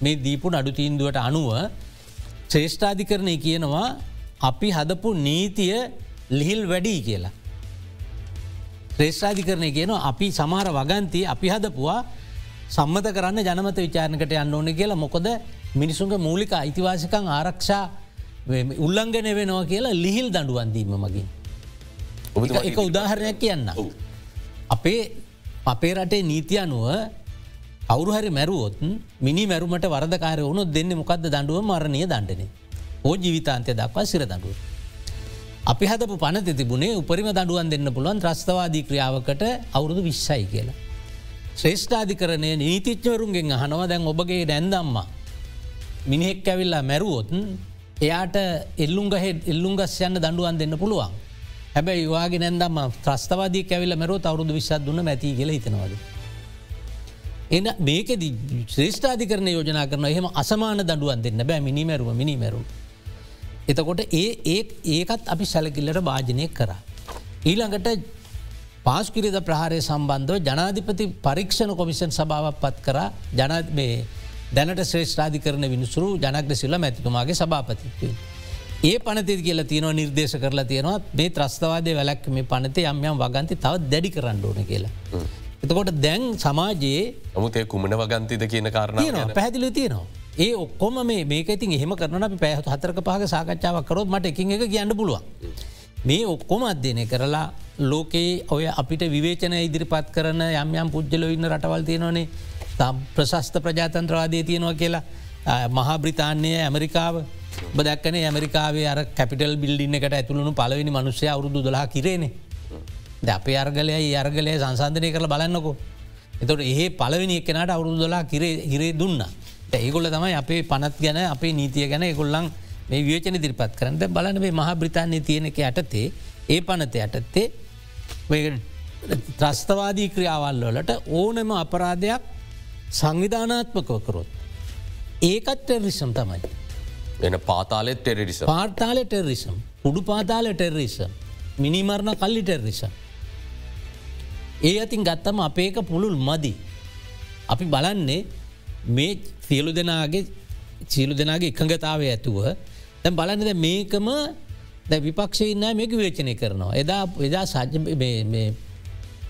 මේ දීපු නඩු තීන්දුවට අනුව ශ්‍රේෂ්ඨාධි කරණය කියනවා අපි හදපු නීතිය ලිහිල් වැඩී කියලා. ශ්‍රේෂ්ඨාධි කරණය කියන අපි සමහර වගන්ති අපි හදපුවා සම්මත කරන්න ජනමත විචාරණකට යන්න ඕන කියලා මොකොද මිනිසුන්ගේ මූලික අයිතිවාසිකං ආරක්ෂා උල්ලංගන වෙනවා කියලා ලිහිල් දඩුවන්දීම මගින්. එක උදාහරණයක් කියන්න. අපේ අපේ රටේ නීති අනුව අවුරුහරි මැරුවොත් මිනි මැරුමට වරදකාර වුණු දෙන්න මොකක්ද දඩුව මරණය දණ්ඩන. ඕ ජීවිතාන්තය දක්වා සිර දඩුව. අපි හදපු පනත තිබුණේ උපරිම දඩුවන් දෙන්න පුළුවන් ත්‍රස්තවාදී ක්‍රියාවකට අවුරුදු විශ්සයි කියලා. ශ්‍රේෂ්ඨාධි කරණය නීතිච්චවරුන්ගෙන් අහනවා දැන් ඔබගේ දැන්දම්මා. මිනිහෙක් ඇවිල්ලා මැරුවොත් එයාට එල්ලුන්ගහෙ එල්ලුන්ගස් යන්න දඩුවන් දෙන්න පුළුවන්. හැබැයි වාගේ නැදම ත්‍රස්තවාදී කැවිල මැරෝ අවරුදු විස්සත් දුන්න මැති කියල හිතනවද. එන මේකෙද ශ්‍රේෂ්ඨාධි කරන යෝජනා කරන එහෙම අසමාන දඩුවන් දෙන්න බෑ මිනිමැරුව මිනිමැරු. එතකොට ඒ ඒ ඒකත් අපි සැලකිල්ලට භාජනය කරා. ඊළඟට පාස්කිරිද ප්‍රහාරය සම්බන්ධව ජනාධිපති පරීක්ෂණ කොමිෂන් සභාවක් පත් කර ජනත් මේ දැනට ශ්‍රේෂ්ඨාධි කරන විනිසුරු ජනග්‍ර සිල්ල මැතිතුමාගේ සභාපතිත්වය. ඒ පනති කියලා තියෙනවා නිර්දේශ කරලා තියෙනවා මේ ත්‍රස්තවාදය වැලක් මේ පනත යම්යම් වගන්ති තවත් දැඩි කරන්න ඕන කියලා. එතකොට දැන් සමාජයේ නමුත් ඒ කුමන වගන්තිද කියන කාරණ පැදිලි තියෙනවා. ඒ ඔක්කොම මේක ඉතින් එහෙම කරන අපි පැහතු හතරක පහක සාකච්ඡාවක් කරොත් මට එකින් එක කියන්න පුළුවන්. මේ ඔක්කොම අධ්‍යනය කරලා ලෝකයේ ඔය අපිට විවේචන ඉදිරිපත් කරන යම් යම් පුද්ජලෝ ඉන්න රටවල් තියෙනවනේ තම් ප්‍රශස්ත ප්‍රජාතන්ත්‍රවාදය තියෙනවා කියලා මහා බ්‍රිතාන්‍යය ඇමරිකාව බදක්කන ඇමරිකාවේ අර කැපිටල් බිල්ඩින්න එකට ඇතුළුණු පලවෙනි මනුස්සය අවුරුදු දලා කිරේනේ ද අපේ අර්ගලය අර්ගලය සංසන්ධනය කරල බලන්නකෝ. එතොට ඒ පලවෙනි එකනට අවුරුදු දලා කිරේ හිරේ දුන්න. ඒගොල්ල තමයි අපේ පනත් ගැන අපේ නීතිය ගැන එකොල්ලන් මේ වියචන දිරිපත් කරන්න බලන මේ මහ බ්‍රතාානය තියෙන එක යටතේ ඒ පනත යටත්තේ ත්‍රස්තවාදී ක්‍රියාවල් වලට ඕනම අපරාධයක් සංවිධානාත්මකව කරොත්. ඒකත් ටෙරිසම් තමයි. එන පාතාලෙත් ටෙරිස පාර්තාල ටෙරිසම් උඩු පාතාල ටෙරිසම් මිනිමරණ කල්ලි ටෙරිසම්. ඒ අතින් ගත්තම අපේක පුළුල් මදි. අපි බලන්නේ මේ සියලු දෙනාගේ සියලු දෙනාගේ එකඟතාවය ඇතුව දැ බලන්නද මේකම දැ විපක්ෂඉන්න මේක වේචනය කරනවා. එදා එදා සජ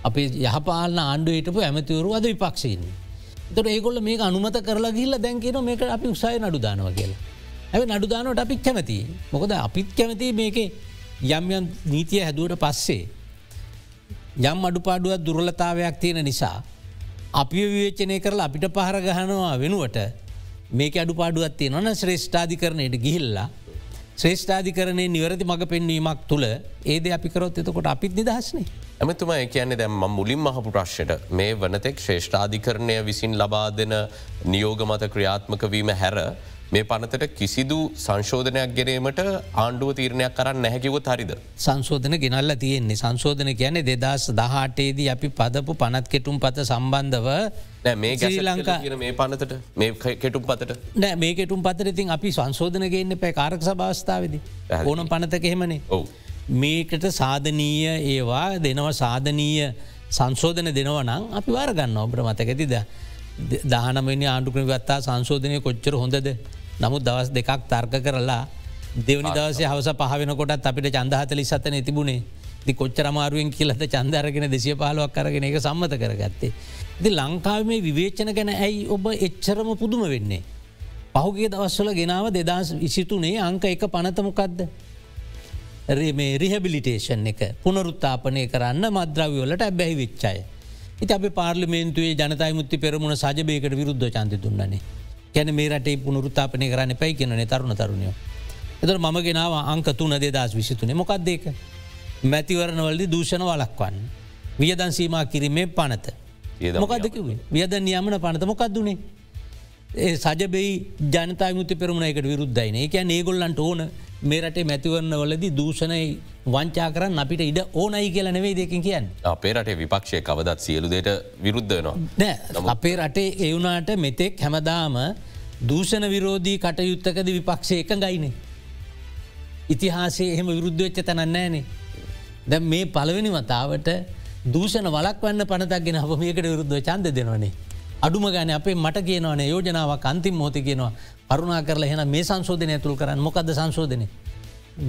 අපි යහපාලන ආණ්ඩු හිටපු ඇමතිවරු අද විපක්ෂන්න. තොට ඒකොල්ල මේ අනුමත කරලා ගිල්ල දැන්කන මේක අපි උසාය නඩුදානව කියලා. ඇ නඩුදානට අපිත් කැමති. මොකද අපිත් කැමති මේක යම් යම් නීතිය හැදුවට පස්සේ. යම් අඩුපාඩුවත් දුරලතාවයක් තියෙන නිසා. අපි විවේචනය කරලා අපිට පහර ගහනවා වෙනුවට මේක අඩුපාඩුවත් තියෙන නොන ශ්‍රේෂ්ඨාධි කරනයට ගිහිල්ලා ශ්‍රේෂ්ඨාධි කරනය නිවැරදි මඟ පෙන්වීමක් තුළ ඒද අපිකරොත් එතකොට අපිත් නිදහස්නේ. ඇමතුම කියන්නේ දැම් මුලින් මහපු ප්‍රශ්යට මේ වනතෙක් ශ්‍රේෂ්ඨාධිකරණය විසින් ලබා දෙන නියෝග මත ක්‍රියාත්මක වීම හැර මේ පනතට කිසිදු සංශෝධනයක් ගැනීමට ආණ්ඩුව තීරණයක් කරන්න නැහැකිවත් හරිද. සංශෝධන ගෙනල්ල තියෙන්නේ. සංශෝධන කියන දෙදස් දහටේදී අපි පදපු පනත් කෙටුම් පත සම්බන්ධව මේ ලංකා මේ පනතට මේ කෙටුම් පතට. නෑ මේ කෙටුම් පතර ඉතින් අපි සංශෝධන ගන්න පැ කාරක් සභාස්ථාවද ඕනම් පනතක එහෙමනේ. ඔවු. මේකට සාධනීය ඒවා දෙනව සාධනීය සංශෝධන දෙනවනම් අපි වාරගන්න ඔබ්‍ර මතකතිද. දානමනි ආණ්ඩුකන ගත්තා. සංශෝධනය කොච්චර හොඳද නමුත් දවස් දෙකක් තර්ක කරලා දෙවනි දවස හවස පහවෙනකොටත් අපිට චන්දහතලි සතන තිබුණේ දි කොච්චර අමාරුවෙන් කියලද චන්දරගෙන දෙසිය පාලුවක් කරගෙන එක සම්මත කරගත්තේ. ති ලංකාව මේ විවේචන ගැන ඇයි ඔබ එච්චරම පුදුම වෙන්නේ. පහුගේ දවස්වල ගෙනාව දෙදස් විසිතුනේ අංක එක පනතමොකක්ද. මේ රිහබිලිටේෂන් එක පුනරුත්තාපනය කරන්න මද්‍රවවලට ඇබැහි විච්චාය. ඉති අප පාර්ලිමේන්තුවේ ජනතයි මුත්ති පෙරමුණ සජබයකට විරුද්ධ චන්ති දුන්නන්නේ. ගැන මේ රටේ පුනරුත්තාපනය කරන්න පැයි කියනනේ තරුණ තරුණයෝ. එතර මම ගෙනාව අංක තුන දෙදස් විසිතුනේ මොකක්දේක. මැතිවරණවලදි දූෂණ වලක්වන්න. වියදන් සීමා කිරීමේ පනත. මොකක්දකිවේ වියද නියමන පනත මොකක්දුනේ. ඒ සජබෙයි ජනතා මුති පෙරමුණයකට විරුද්ධයින එක ඒගොල්ලන්ට ඕන මේරටේ මැතිවරන්න වලදි දූෂණය වංචා කරන්න අපිට ඉඩ ඕනයි කියල නෙවේ දෙකින් කියන්න. අපේ රටේ විපක්ෂය කවදත් සියලුදයට විරුද්ධනවා. නෑ අපේ රටේ එවුනාට මෙතෙක් හැමදාම දූෂණ විරෝධී කටයුත්තකද විපක්ෂය එක ගයිනේ. ඉතිහාසේ එහෙම විරුද්ධවෙච්ච තැනන්නෑනේ. දැ මේ පළවෙනි වතාවට දූෂණ වලක් වන්න පනතක්ගෙන අප මේකට විරුද්ධ චන්ද දෙනවනේ. අඩුම ගන අපේ මට කියනවන යෝජනාවක් අන්තිම් මෝති කියනවා අරුණා කරලා හෙන මේ සංශෝධනය තුළ කරන්න මොකද සංශෝධනය.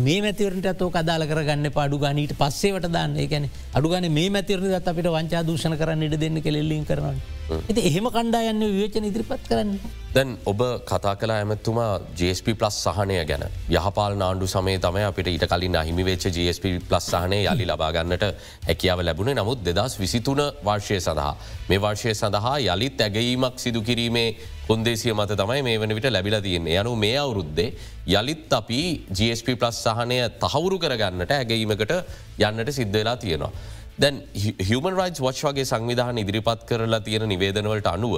මේ මැතිවරට තෝ අදාල කරගන්න පාඩු ගනීට පස්සේවට දාන්න ගැන අඩුගන මේ මැතිවරණ දත් අපිට වංචා දූෂණ කරන්න ඉඩ දෙන්න කෙල්ලින් කරනවා. ඇති එහෙම කණ්ඩායන්න විවේචන ඉදිරිපත් කරන්න. දැන් ඔබ කතා කලා ඇමත්තුමා GSP ප්ලස් සහනය ගැන යහපාල් නාණ්ඩු සමේ තමයි අපිට ඊට කලින් අහිමිවෙච්ච GSP ප්ලස් සහනය යළි ලබාගන්නට හැකියාව ලැබුණේ නමුත් දෙදස් විසිතුන වර්ෂය සඳහා. මේ වර්ෂය සඳහා යළිත් ඇගීමක් සිදු කිරීමේ කොන්දේසිය මත තමයි මේ වන විට ලැබිල තියන්නේ යනු මේ අවුරුද්දේ යළිත් අපි GSP ප්ලස් සහනය තහවුරු කරගන්නට ඇගීමකට යන්නට සිද්ධ වෙලා තියෙනවා. දැන් හමන් රයිස් වච් වගේ සංවිධාන ඉදිරිපත් කරලා තියෙන නිවේදනවලට අනුව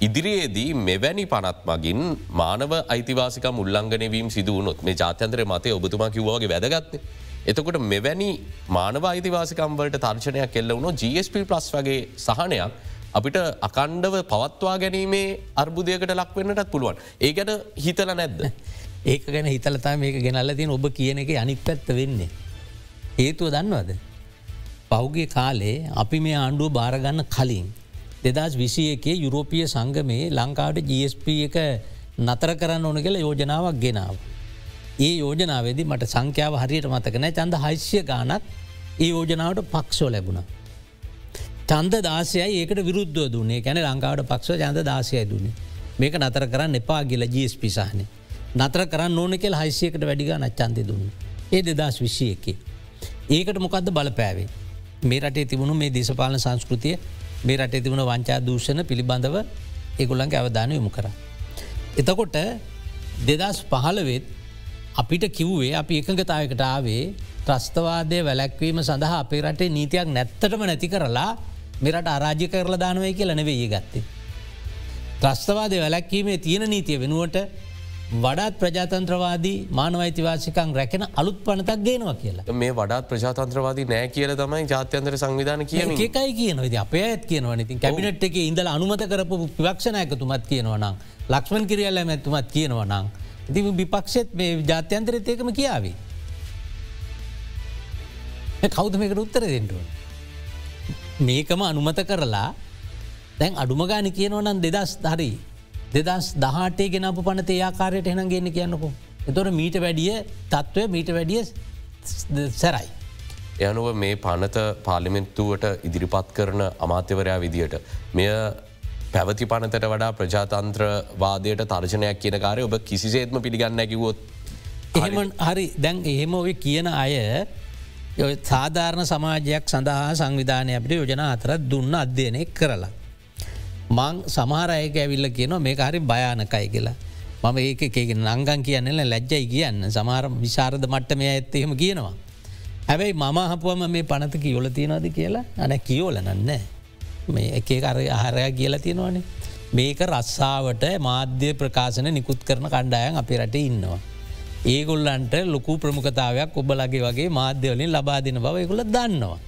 ඉදිරියේදී මෙවැනි පනත් මගින් මානව අයිතිවාසික මුල්ලංගනවීම් සිදුවනොත් මේ ජාත්‍යන්ත්‍රය මතය ඔබතුමා කිව්වාගේ වැදගත්තේ එතකොට මෙවැනි මානව අයිතිවාසිකම්වලට තර්ශනයක් කෙල්ල වුණු GSP ප්ලස් වගේ සහනයක් අපිට අකණ්ඩව පවත්වා ගැනීමේ අර්බුදයකට ලක්වෙන්නටත් පුළුවන්. ඒ ගැන හිතල නැද්ද. ඒක ගැන හිතලතා මේක ගෙනල්ල තින ඔබ කියන එක අනික් පැත්ත වෙන්නේ. හේතුව දන්නවද. පෞගේ කාලේ අපි මේ ආණ්ඩුව භාරගන්න කලින්. දෙදස් විසි එකේ යුරෝපිය සංගමේ ලංකාවට GSP එක නතර කරන්න ඕන කියලා යෝජනාවක් ගෙනාව. ඒ යෝජනාවේද මට සංඛ්‍යාව හරියට මතකනෑ චන්ද හයිශ්‍ය ගානක් ඒ යෝජනාවට පක්ෂෝ ලැබුණ. චන්ද දාසයයි ඒකට විරුද්ධ දුන්නේ කැන ලංකාවට පක්ෂ චන්ද දාසයයි දුන්නේ මේක නතර කරන්න එපා ගිල ජීස් පිසාහන. නතර කරන්න ඕන කෙල් හයිසියකට වැඩිග නච්චන්තය දුන්න. ඒ දෙදස් විශ්ෂය එකේ. ඒකට මොකක්ද බලපෑවේ. මේ රටේ තිබුණු මේ දේශපාලන සංස්කෘතිය මේ රටේ තිබුණ වංචා දූෂණ පිළිබඳව ඒගොල්ලන්ගේ අවධානය යොමු කර. එතකොට දෙදස් පහළවෙත් අපිට කිව්වේ අපි එකඟතාවකට ආවේ ත්‍රස්තවාදය වැලැක්වීම සඳහා අපේ රටේ නීතියක් නැත්තටම නැති කරලා මෙරට අරාජි කරලා දානුවයි කියල නෙවෙේ ගත්තේ. ත්‍රස්තවාදය වැලැක්වීමේ තියෙන නීතිය වෙනුවට වඩාත් ප්‍රජාතන්ත්‍රවාදී මානවයිතිවාසිකං රැකෙන අලුත් පනතක් ගේනවා කියලා මේ වඩාත් ප්‍රජාතන්ත්‍රවාදී නෑ කියල තමයි ජාත්‍යන්තර සංවිධාන කිය එකයි කියනවද අපේ ඇත් කියනවා ඉතින් කැබිනට් එක ඉඳල අනුමත කරපු පිවක්ෂණයකතුමත් කියනවනම් ලක්ෂමන් කිරියල්ල ඇතුමත් කියනවනම් ඉති විපක්ෂෙත් මේ ජාත්‍යන්තරත් ඒකම කියාවේ. කෞද මේකට උත්තර දෙෙන්ටුව. මේකම අනුමත කරලා දැන් අඩුමගාන කියනවනම් දෙදස් හරි දෙදස් දහටේ ගෙනපු පනත ඒආකාරයට එහන ගන්න කියන්නකු. එතොට මීට වැඩිය තත්ත්වය මීට වැඩිය සැරයි. යනුව මේ පනත පාලිමෙන්තුවට ඉදිරිපත් කරන අමාත්‍යවරයා විදියට. මෙය පැවති පනතට වඩා ප්‍රජාතන්ත්‍රවාදයට තර්ජනයක් කියන කාරය ඔබ කිසිසේත්ම පිළිගන්න කිවොත්. එහෙම හරි දැන් එහෙම ඔය කියන අය සාධාරණ සමාජයක් සඳහා සංවිධානය අපට යෝජන අතරත් දුන්න අධ්‍යයනය කරලා. මං සමහරයක ඇවිල්ල කියනවා මේ හරි භයානකයි කියලා. මම ඒක එකගෙන නංගන් කියන්නල ලැජ්ජයි කියන්න සමහර විශාරද මට්ටම ඇත්තහෙම කියනවා. හැබැයි මම හපුවම මේ පනතක යොල තියෙනවාද කියලා අන කියෝල නන්න. මේ එක අර ආහරයක් කියලා තියෙනවානේ. මේක රස්සාාවට මාධ්‍ය ප්‍රකාශන නිකුත් කරන කණ්ඩායන් අපේ රට ඉන්නවා. ඒගොල්ලන්ට ලොකු ප්‍රමුඛතාවයක් ඔබලගේ වගේ මාධ්‍යවලින් ලබා දෙන බව එකුල දන්නවා.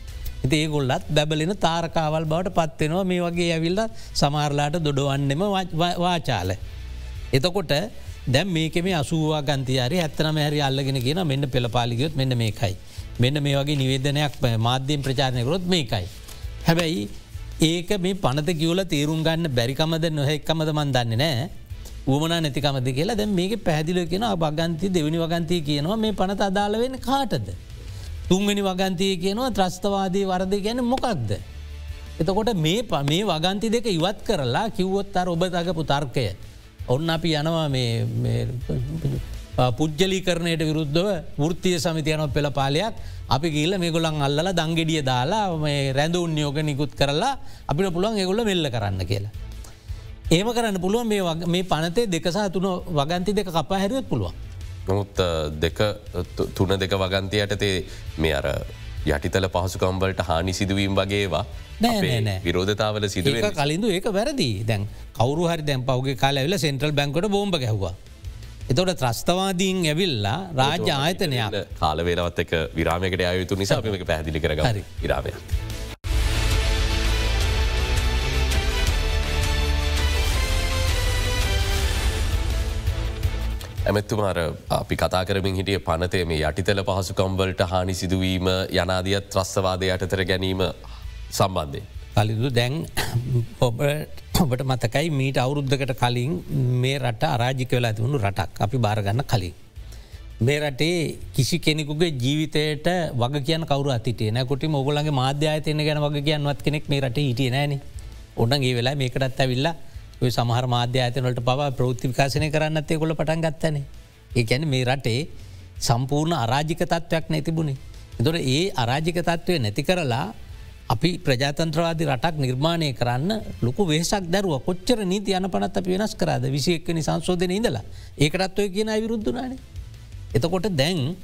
ඉති ඒගොල්ලත් බැබලෙන තාරකාවල් බවට පත්වෙනවා මේ වගේ ඇවිල්ල සමාරලාට දොඩවන්නෙම වාචාල. එතකොට දැම් මේකෙම අසුවා ගන්තියාරය ඇත්තනම හැරි අල්ලගෙන කියෙන මෙන්න පෙළපාලිගයොත් මෙන්න මේකයි. මෙන්න මේ වගේ නිවේදනයක් මාධ්‍යයෙන් ප්‍රචාරණයකොත් මේකයි. හැබැයි ඒක මේ පනත කිවල තේරුම් ගන්න බැරිකමද නොහෙක්කමද මන් දන්නේ නෑ උවමන නැතිකමද කියලා දැ මේක පැදිල කියෙන භගන්ති දෙවනි වගන්තිය කියනවා මේ පනත අදාලවෙන කාටද. තුන්ගනි වගන්තිය කියනවා ත්‍රස්තවාදී වරද ගැන මොකක්ද. එතකොට මේ මේ වගන්ති දෙක ඉවත් කරලා කිව්වොත් අර ඔබ තගපු තර්කය. ඔන්න අපි යනවා පුද්ජලි කරණයට විරුද්ධව වෘතිය සමිතියනො පෙළ පාලයක් අපි කියල මේ ගොලන් අල්ල දංගෙඩිය දාලා මේ රැඳ උන්යෝග නිකුත් කරලා අපිට පුළුවන් එගොල්ල මෙල්ල කරන්න කියලා. ඒම කරන්න පුළුවන් මේ මේ පනතේ දෙකසා තුන වගන්ති දෙක කපා හැරුවත් පුළුවන්. නොමුත් තුන දෙක වගන්තියට තේ මේ අර යටිතල පහසුකම්බලට හානි සිදුවීම් වගේවා. විරෝධතාවල සිදුව කලින්ඳ ඒක වැරදි. දැන් කවරු හරි දැන් පවගේ කාලඇවිල සෙන්ට්‍රල් බැංකට බෝම්බ ගැහවා. එතොට ත්‍රස්තවාදීන් ඇවිල්ලා රාජ්‍ය ආයතනයක් කාලවේලවත් එක විරාමයකට අයුතු නිසා අපික පැහදිලි කරග විරාමය. ඇමැත්තුමාර අපි කතා කරමින් හිටිය පනතේ මේ යටිතල පහසුකම්වලට හානි සිදුවීම යනාදියත් ත්‍රස්වාදය යටතර ගැනීම සම්බන්ධය. කලිදු දැන් ඔබට මතකයි මීට අවුරුද්ධකට කලින් මේ රට අරාජික වෙලා තිබුණු රටක් අපි බාරගන්න කලින්. මේ රටේ කිසි කෙනෙකුගේ ජීවිතයට වග කියන කවරු අතිටේ නකොටි මොගලන්ගේ මාධ්‍යායතයන ගැන වග කියන්නවත් කෙනෙක් මේ රට හිටිය නෑන ඔන්නගේ වෙලා මේකටත් ඇවිල්ලා ඔය සමහර මාධ්‍යාතනට පව ප්‍රෘතිවිකාශනය කරන්නත්තේ කොළ පටන් ගත්තනේ. ඒකැන මේ රටේ සම්පූර්ණ අරාජික තත්ත්වයක් නැතිබුණේ. එතොට ඒ අරාජික තත්ත්වය නැති කරලා අපි ප්‍රජාතන්ත්‍රවාදි රටක් නිර්මාණය කරන්න ලොකු වේසක් දැරුව කොච්චර නීති යන පනත් අපි වෙනස් කරද විසික්කනි සංශෝධන ඉඳලා ඒකටත් ඔය කියන විරුද්ධනාන. එතකොට දැන්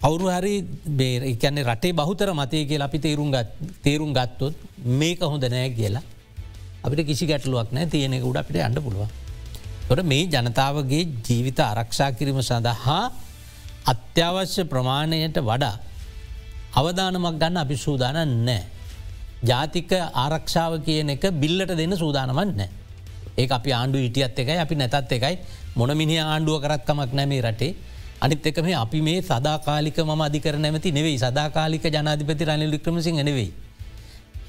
අවුරු හරි බේ එකන්නේ රටේ බහුතර මතය කිය අපි තේරුම් තේරුම් ගත්තොත් මේක හොඳ නෑ කියලා අපිට කිසි ගැටලුවක් නෑ තියෙනෙක උඩ අපිට අන්න පුළුවන්. තොට මේ ජනතාවගේ ජීවිත ආරක්ෂා කිරීම සඳහා අත්‍යවශ්‍ය ප්‍රමාණයට වඩා අවධානමක් ගන්න අපි සූදානන් නෑ. ජාතික ආරක්ෂාව කියන එක බිල්ලට දෙන්න සූදානමන් නෑ. ඒ අපි ආණ්ඩු හිටියත් එකයි අපි නැතත් එකයි මොන මිනි ආණ්ඩුව කරත්කමක් නැමේ රටේ අනිත් එක මේ අපි මේ සදාකාලික ම අධිකර නැමති නෙවෙයි සදාකාලික ජනාධිපති රනිල් වික්‍රමසිංහ නෙවෙයි.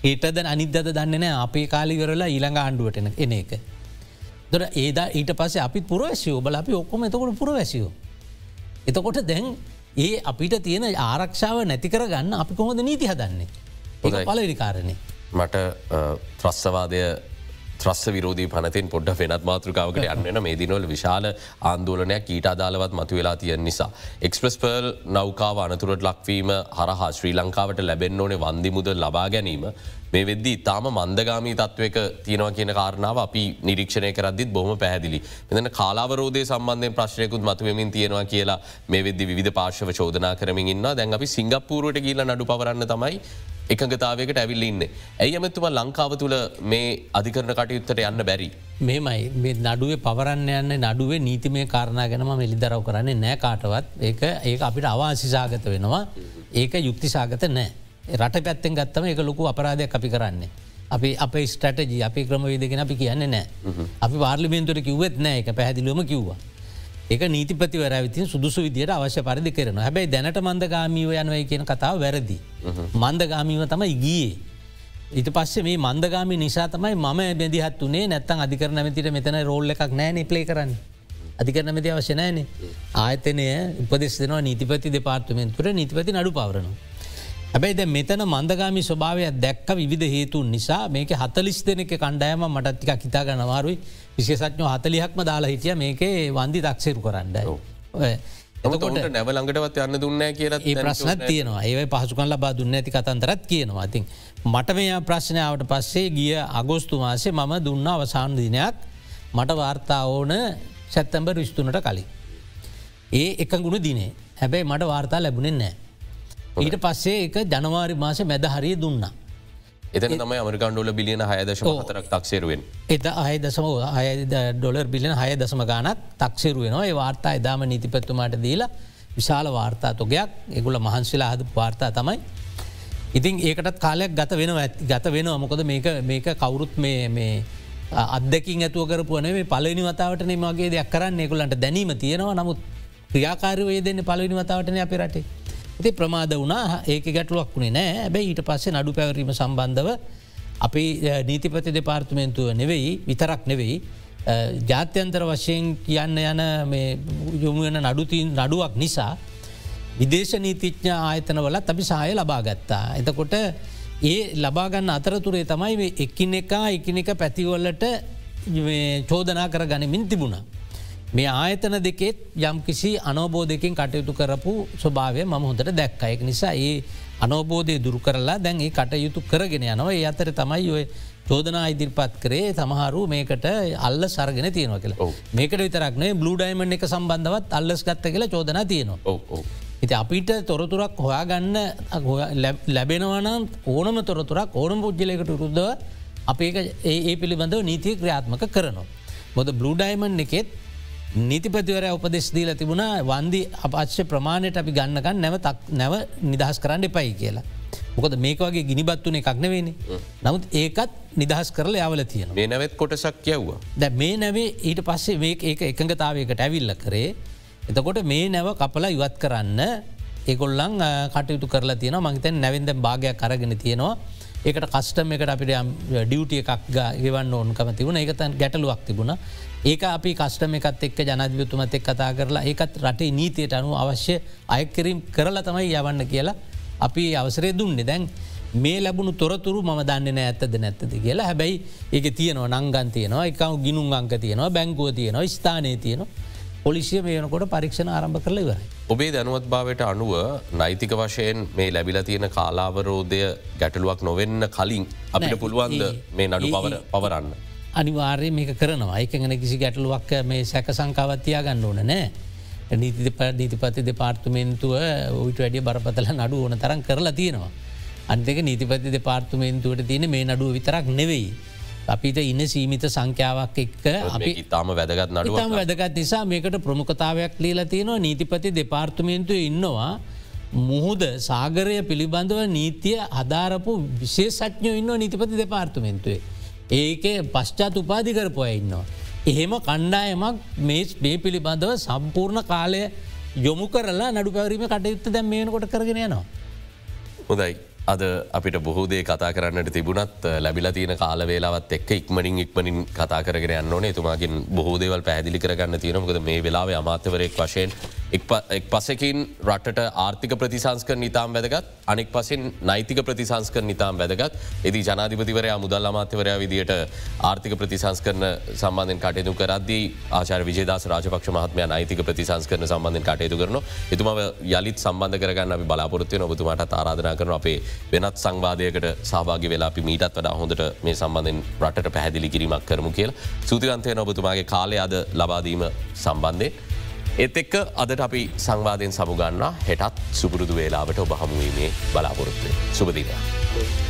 ඒටද අනිදද දන්න නෑ අපේ කාලිවරලා ඊළඟ ආණ්ඩුවට එන එක. දොර ඒදා ඊට පස්සේ අපි පුරවැසියෝ බල අපි ඔක්කොම එතකොට පුරවැසියෝ. එතකොට දැන් ඒ අපිට තියෙන ආරක්ෂාව නැතිකර ගන්න අපි කොහොද නීති හදන්නේ. ඒ පලවිකාරණය. මට ත්‍රස්සවාදය ත්‍රස්ස විරෝධී පනතින් පොඩ්ඩ වෙනත් මාතෘකාවකට යන්නන මේ දිනවල විශාල ආන්දෝලනයක් ඊට අදාලවත් මතු වෙලා තියන නිසා. එක්ස්ප්‍රස් පර්ල් නෞකාව අනතුරට ලක්වීම හරහා ශ්‍රී ලංකාවට ලැබෙන් ඕනේ වන්දිමුද ලබා ගැනීම මේ වෙද්දී තාම මන්දගාමී තත්වක තියෙනවා කියන කාරණාව අපි නිරීක්ෂණය කරද්දිත් බොහම පැහැදිලි. මෙතන කාලාවරෝධය සම්බන්ධය ප්‍රශ්නයකුත් මතුවමින් තියෙනවා කියලා මේ වෙද්දි විධ පාර්ශව චෝදනා කරමින් ඉන්න දැන් අපි සිංගප්පූරුවට කියල නඩු පවරන්න තමයි එකඟතාවකට ඇවිල්ල ඉන්න. ඇයි ඇමතුම ලංකාව තුළ මේ අධිකරන කටයුත්තට යන්න බැරි. මේමයි මේ නඩුවේ පවරන්න යන්න නඩුවේ නීතිමය කාරණා ගැනම මෙලිදරව කරන්නේ නෑ කාටවත් ඒක ඒක අපිට අවාසිසාගත වෙනවා ඒක යුක්තිසාගත නෑ. රට පැත්තෙන් ගත්තම එක ලොකු අපරාධයක් අපි කරන්නේ. අපි අප ස්ටටජී අපි ක්‍රමවේදගෙන අපි කියන්නේ නෑ. අපි පාර්ලිමෙන්තුර කිව්වෙත් නෑ එක පැහැදිලුවම කිව්වා. එක නීතිපතිවර විතින් සුදුසු විදියට අවශ්‍ය පරිදි කරන හැබැයි දැනට මන්දගාමීව යනවයි කියන කතාව වැරදි. මන්දගාමීව තමයි ගියේ. ඉට පස්සේ මේ මන්දගාමි නිසා තමයි මම බැදිහත් වනේ නැත්තන් අධිකර නැමතිට මෙතන රෝල්ල එකක් නෑන ප්ලේ කරන්න. අධිකර නැමති අවශ්‍ය නෑනේ ආයතනය උපදෙස් දෙනවා නීතිපති දෙපාර්තමෙන්තුර නීතිපති නඩු පවරනවා. හැබැයි ද මෙතන මන්දගාමි ස්වභාවයක් දැක්ක විධ හේතුන් නිසා මේක හතලිස් දෙනෙක කණ්ඩායම මටත්තික හිතා ගනවාරුයි විශේෂඥෝ හතලිහක්ම දාලා හිටිය මේකේ වන්දි තක්සේරු කරන්න. එතකොට නැවලඟටවත් යන්න දුන්න කියලා ඒ ප්‍රශ්නත් තියෙනවා. ඒ පහසුකන් ලබා දුන්න ඇති කතන්තරත් කියනවා. ඉතින් මට මේ ප්‍රශ්නාවට පස්සේ ගිය අගෝස්තු මාසේ මම දුන්න අවසාන දිනයක්. මට වාර්තා ඕන සැත්තැම්බර් විස්තුනට කලින්. ඒ එක ගුණ දිනේ. හැබැයි මට වාර්තා ලැබුණෙන් නෑ. ඊට පස්සේ එක ජනවාරි මාස මැද හරිය දුන්නා. එතන තම අමරිකාන්ඩෝල බිලියන හයදශ හතරක් තක්සේරුවෙන්. එත අය දසම අය ඩොලර් බිලියන හය දසම ගානක් තක්සේරු වෙනවා ඒ වාර්තා එදාම නීතිපත්තුමාට දීලා විශාල වාර්තා තොගයක් එගුල මහන්සිලා හද වාර්තා තමයි. ඉතින් ඒකටත් කාලයක් ගත වෙනවා ගත වෙනවා මොකද මේක කවුරුත් මේ අදකින් ඇතුව කරපුුවන මේ පලනි වතාවට මගේ දෙයක් කරන්න එකුලන්ට දැනීම තියෙනවා නමුත් ක්‍රියාකාරවය දෙන්න පලවිනි වතාවටන අප රටේ. ඉති ප්‍රමාද වුණා ඒක ගැටලුවක් වුණේ නෑ ඇබැයි ඊට පස්සේ නඩු පැවරීම සම්බන්ධව අපි නීතිපති දෙපාර්තමේන්තුව නෙවෙයි විතරක් නෙවෙයි ජාත්‍යන්තර වශයෙන් කියන්න යන යොමුුවන නඩුතින් නඩුවක් නිසා විදේශ නීතිඥ ආයතනවලත් අපි සාය ලබා ගත්තා. එතකොට ඒ ලබාගන්න අතරතුරේ තමයි එකින් එකා එකිනෙක පැතිවල්ලට චෝදනා කර ගනිමින් තිබුණා. මේ ආයතන දෙකෙත් යම් කිසි අනෝබෝධයකින් කටයුතු කරපු ස්වභාවය ම හොඳට දැක්කයෙක් නිසා ඒ අනෝබෝධය දුරු කරලා දැන් ඒ කටයුතු කරගෙන යනවා. ඒ අතර තමයි ඔය චෝදනා ඉදිරිපත් කරේ. සමහරු මේකට අල්ල සරගෙන තියෙනවා කියලා. මේකට විතරක්නේ බ්ලඩයිමන් එක සම්බන්ධවත් අල්ලස් ගත්ත කියලා චෝදනා තියෙනවා. ඉති අපිට තොරතුරක් හොයාගන්න ලැබෙනවනම් ඕනම තොරතුරක් ඕනම පුද්ජලයකට රුද්ධව අපේ ඒ පිළිබඳව නීතිය ක්‍රියාත්මක කරනවා. මොද බ්ලඩයිමන් එකෙත් නීතිපතිවර උපදෙස් දීල තිබුණා වන්දි අපච්ච ප්‍රමාණයට අපි ගන්නකන් නැව තක් නැව නිදහස් කරන්න එපයි කියලා. මොකද මේක වගේ ගිනිබත්වන එකක් නවෙනි. නමුත් ඒකත් නිදහස් කරල යවල තියෙන මේ නැවත් කොටසක් යව්වා. දැ මේ නැවේ ඊට පස්සේ මේ ඒක එකඟතාවයකට ඇවිල්ල කරේ. එතකොට මේ නැව කපලා ඉවත් කරන්න ඒගොල්ලන් කටයුතු කරලා තියෙන මංතැන් නැවින්ද භාගයක් කරගෙන තියෙනවා. ඒකට කස්ටම එකට අපිට ඩියුටිය එකක් ගවන්න ඕන්කම තිබුණ ඒකතන් ගැටලුවක් තිබුණ ඒක අපි කස්ටම එකත් එක් ජනධවිතුමත් එක් කතා කරලා ඒකත් රටේ නීතියට අනු අවශ්‍ය අයකිරීම් කරලා තමයි යවන්න කියලා අපි අවසරේ දුන්නේ දැන් මේ ලැබුණු තොරතුරු ම දන්න ඇත්තද නැත්තද කියලා හැබැයි ඒක තියනවා නංගන් තියනවා එකව ගිනුම් අංක තියනවා බැංකුව තියනවා ස්ථානය තියනවා පොලිසිය මේනකොට පරීක්ෂණ ආරම්භ කරල ඉවරයි. ඔබේ දැනුවත් භාවට අනුව නෛතික වශයෙන් මේ ලැබිල තියෙන කාලාවරෝධය ගැටලුවක් නොවෙන්න කලින් අපිට පුළුවන්ද මේ නඩු පවර පවරන්න. අනිවාර්ය මේක කරනවා එකගෙන කිසි ගැටලුවක් මේ සැක සංකාවත්තියා ගන්න ඕන නෑ. නීතිප නීතිපති දෙපාර්තුමෙන්තුව ඔයිට වැඩිය බරපතල නඩු ඕන තරන් කරලා තියෙනවා. අන්තක නීතිපති දෙපාර්තුමෙන්තුවට තියෙන මේ නඩුව විතරක් නෙවෙයි. අපිට ඉන්න සීමිත සංඛ්‍යාවක් එක්ක අපි ඉතාම වැදගත් නඩුව ඉතාම වැදගත් නිසා මේකට ප්‍රමුඛතාවයක් ලීලා තියෙනවා නීතිපති දෙපාර්තමේන්තුව ඉන්නවා මුහුද සාගරය පිළිබඳව නීතිය හදාරපු විශේෂඥෝ ඉන්න නීතිපති දෙපාර්තමේන්තුවේ. ඒක පශ්චාත් උපාධිකරපොය ඉන්නවා. එහෙම කණ්ඩායමක් මේ මේ පිළිබඳව සම්පූර්ණ කාලය යොමු කරලා නඩු පැවරීම කටයුත්ත දැම් මේනකොට කරගෙන යනවා. හොදයි. අද අපිට බොහෝදේ කතා කරන්නට තිබුණත් ලැබිල තියන කාලවේලාවත් එක් ඉක්මනින් ඉක්මනින් කතා කරගෙන යන්න ඕනේ තුමාගින් බොහෝදේවල් පැදිලි කරගන්න තියෙනමකද මේ වෙලාව අමාත්‍යවරයෙක් වශයෙන් එක් පසකින් රටට ආර්ථික ප්‍රතිසංස්ක නිතාම් වැදගත්. අනෙක් පසින් නෛතික ප්‍රතිසංස්ක නිතාම් වැදගත්. එදි ජනාධිපතිවරයා මුදල් අමාත්‍යවරයා විදියට ආර්ථික ප්‍රතිසංස් කරන සම්බන්ධෙන් කටයුතු කරද්දී ආචාර විජේදස රාජපක්ෂ මහත්මය නෛතික ප්‍රතිසංස් කරන සම්බන්ධෙන් කටයුතු කරන එතුම යළිත් සම්බන්ධ කරගන්න අපි බලාපොරත්වය නොබතුමට ආරාධනා කරන අපේ වෙනත් සංවාධයකට සභාග වෙලා අපි මීටත් වඩා හොඳට මේ සම්බන්ධෙන් රටට පැහැදිලි කිරීමක් කරමු කියල. සූතිකන්තය නොබතුමාගේ කාලය අද ලබාදීම සම්බන්ධය. එත් එක්ක අදට අපි සංවාධයෙන් සමුගන්න හෙටත් සුපුරුදු වේලාවට ඔබ හමුවීමේ බලාපොරොත්තුවේ සුපදිනයක්.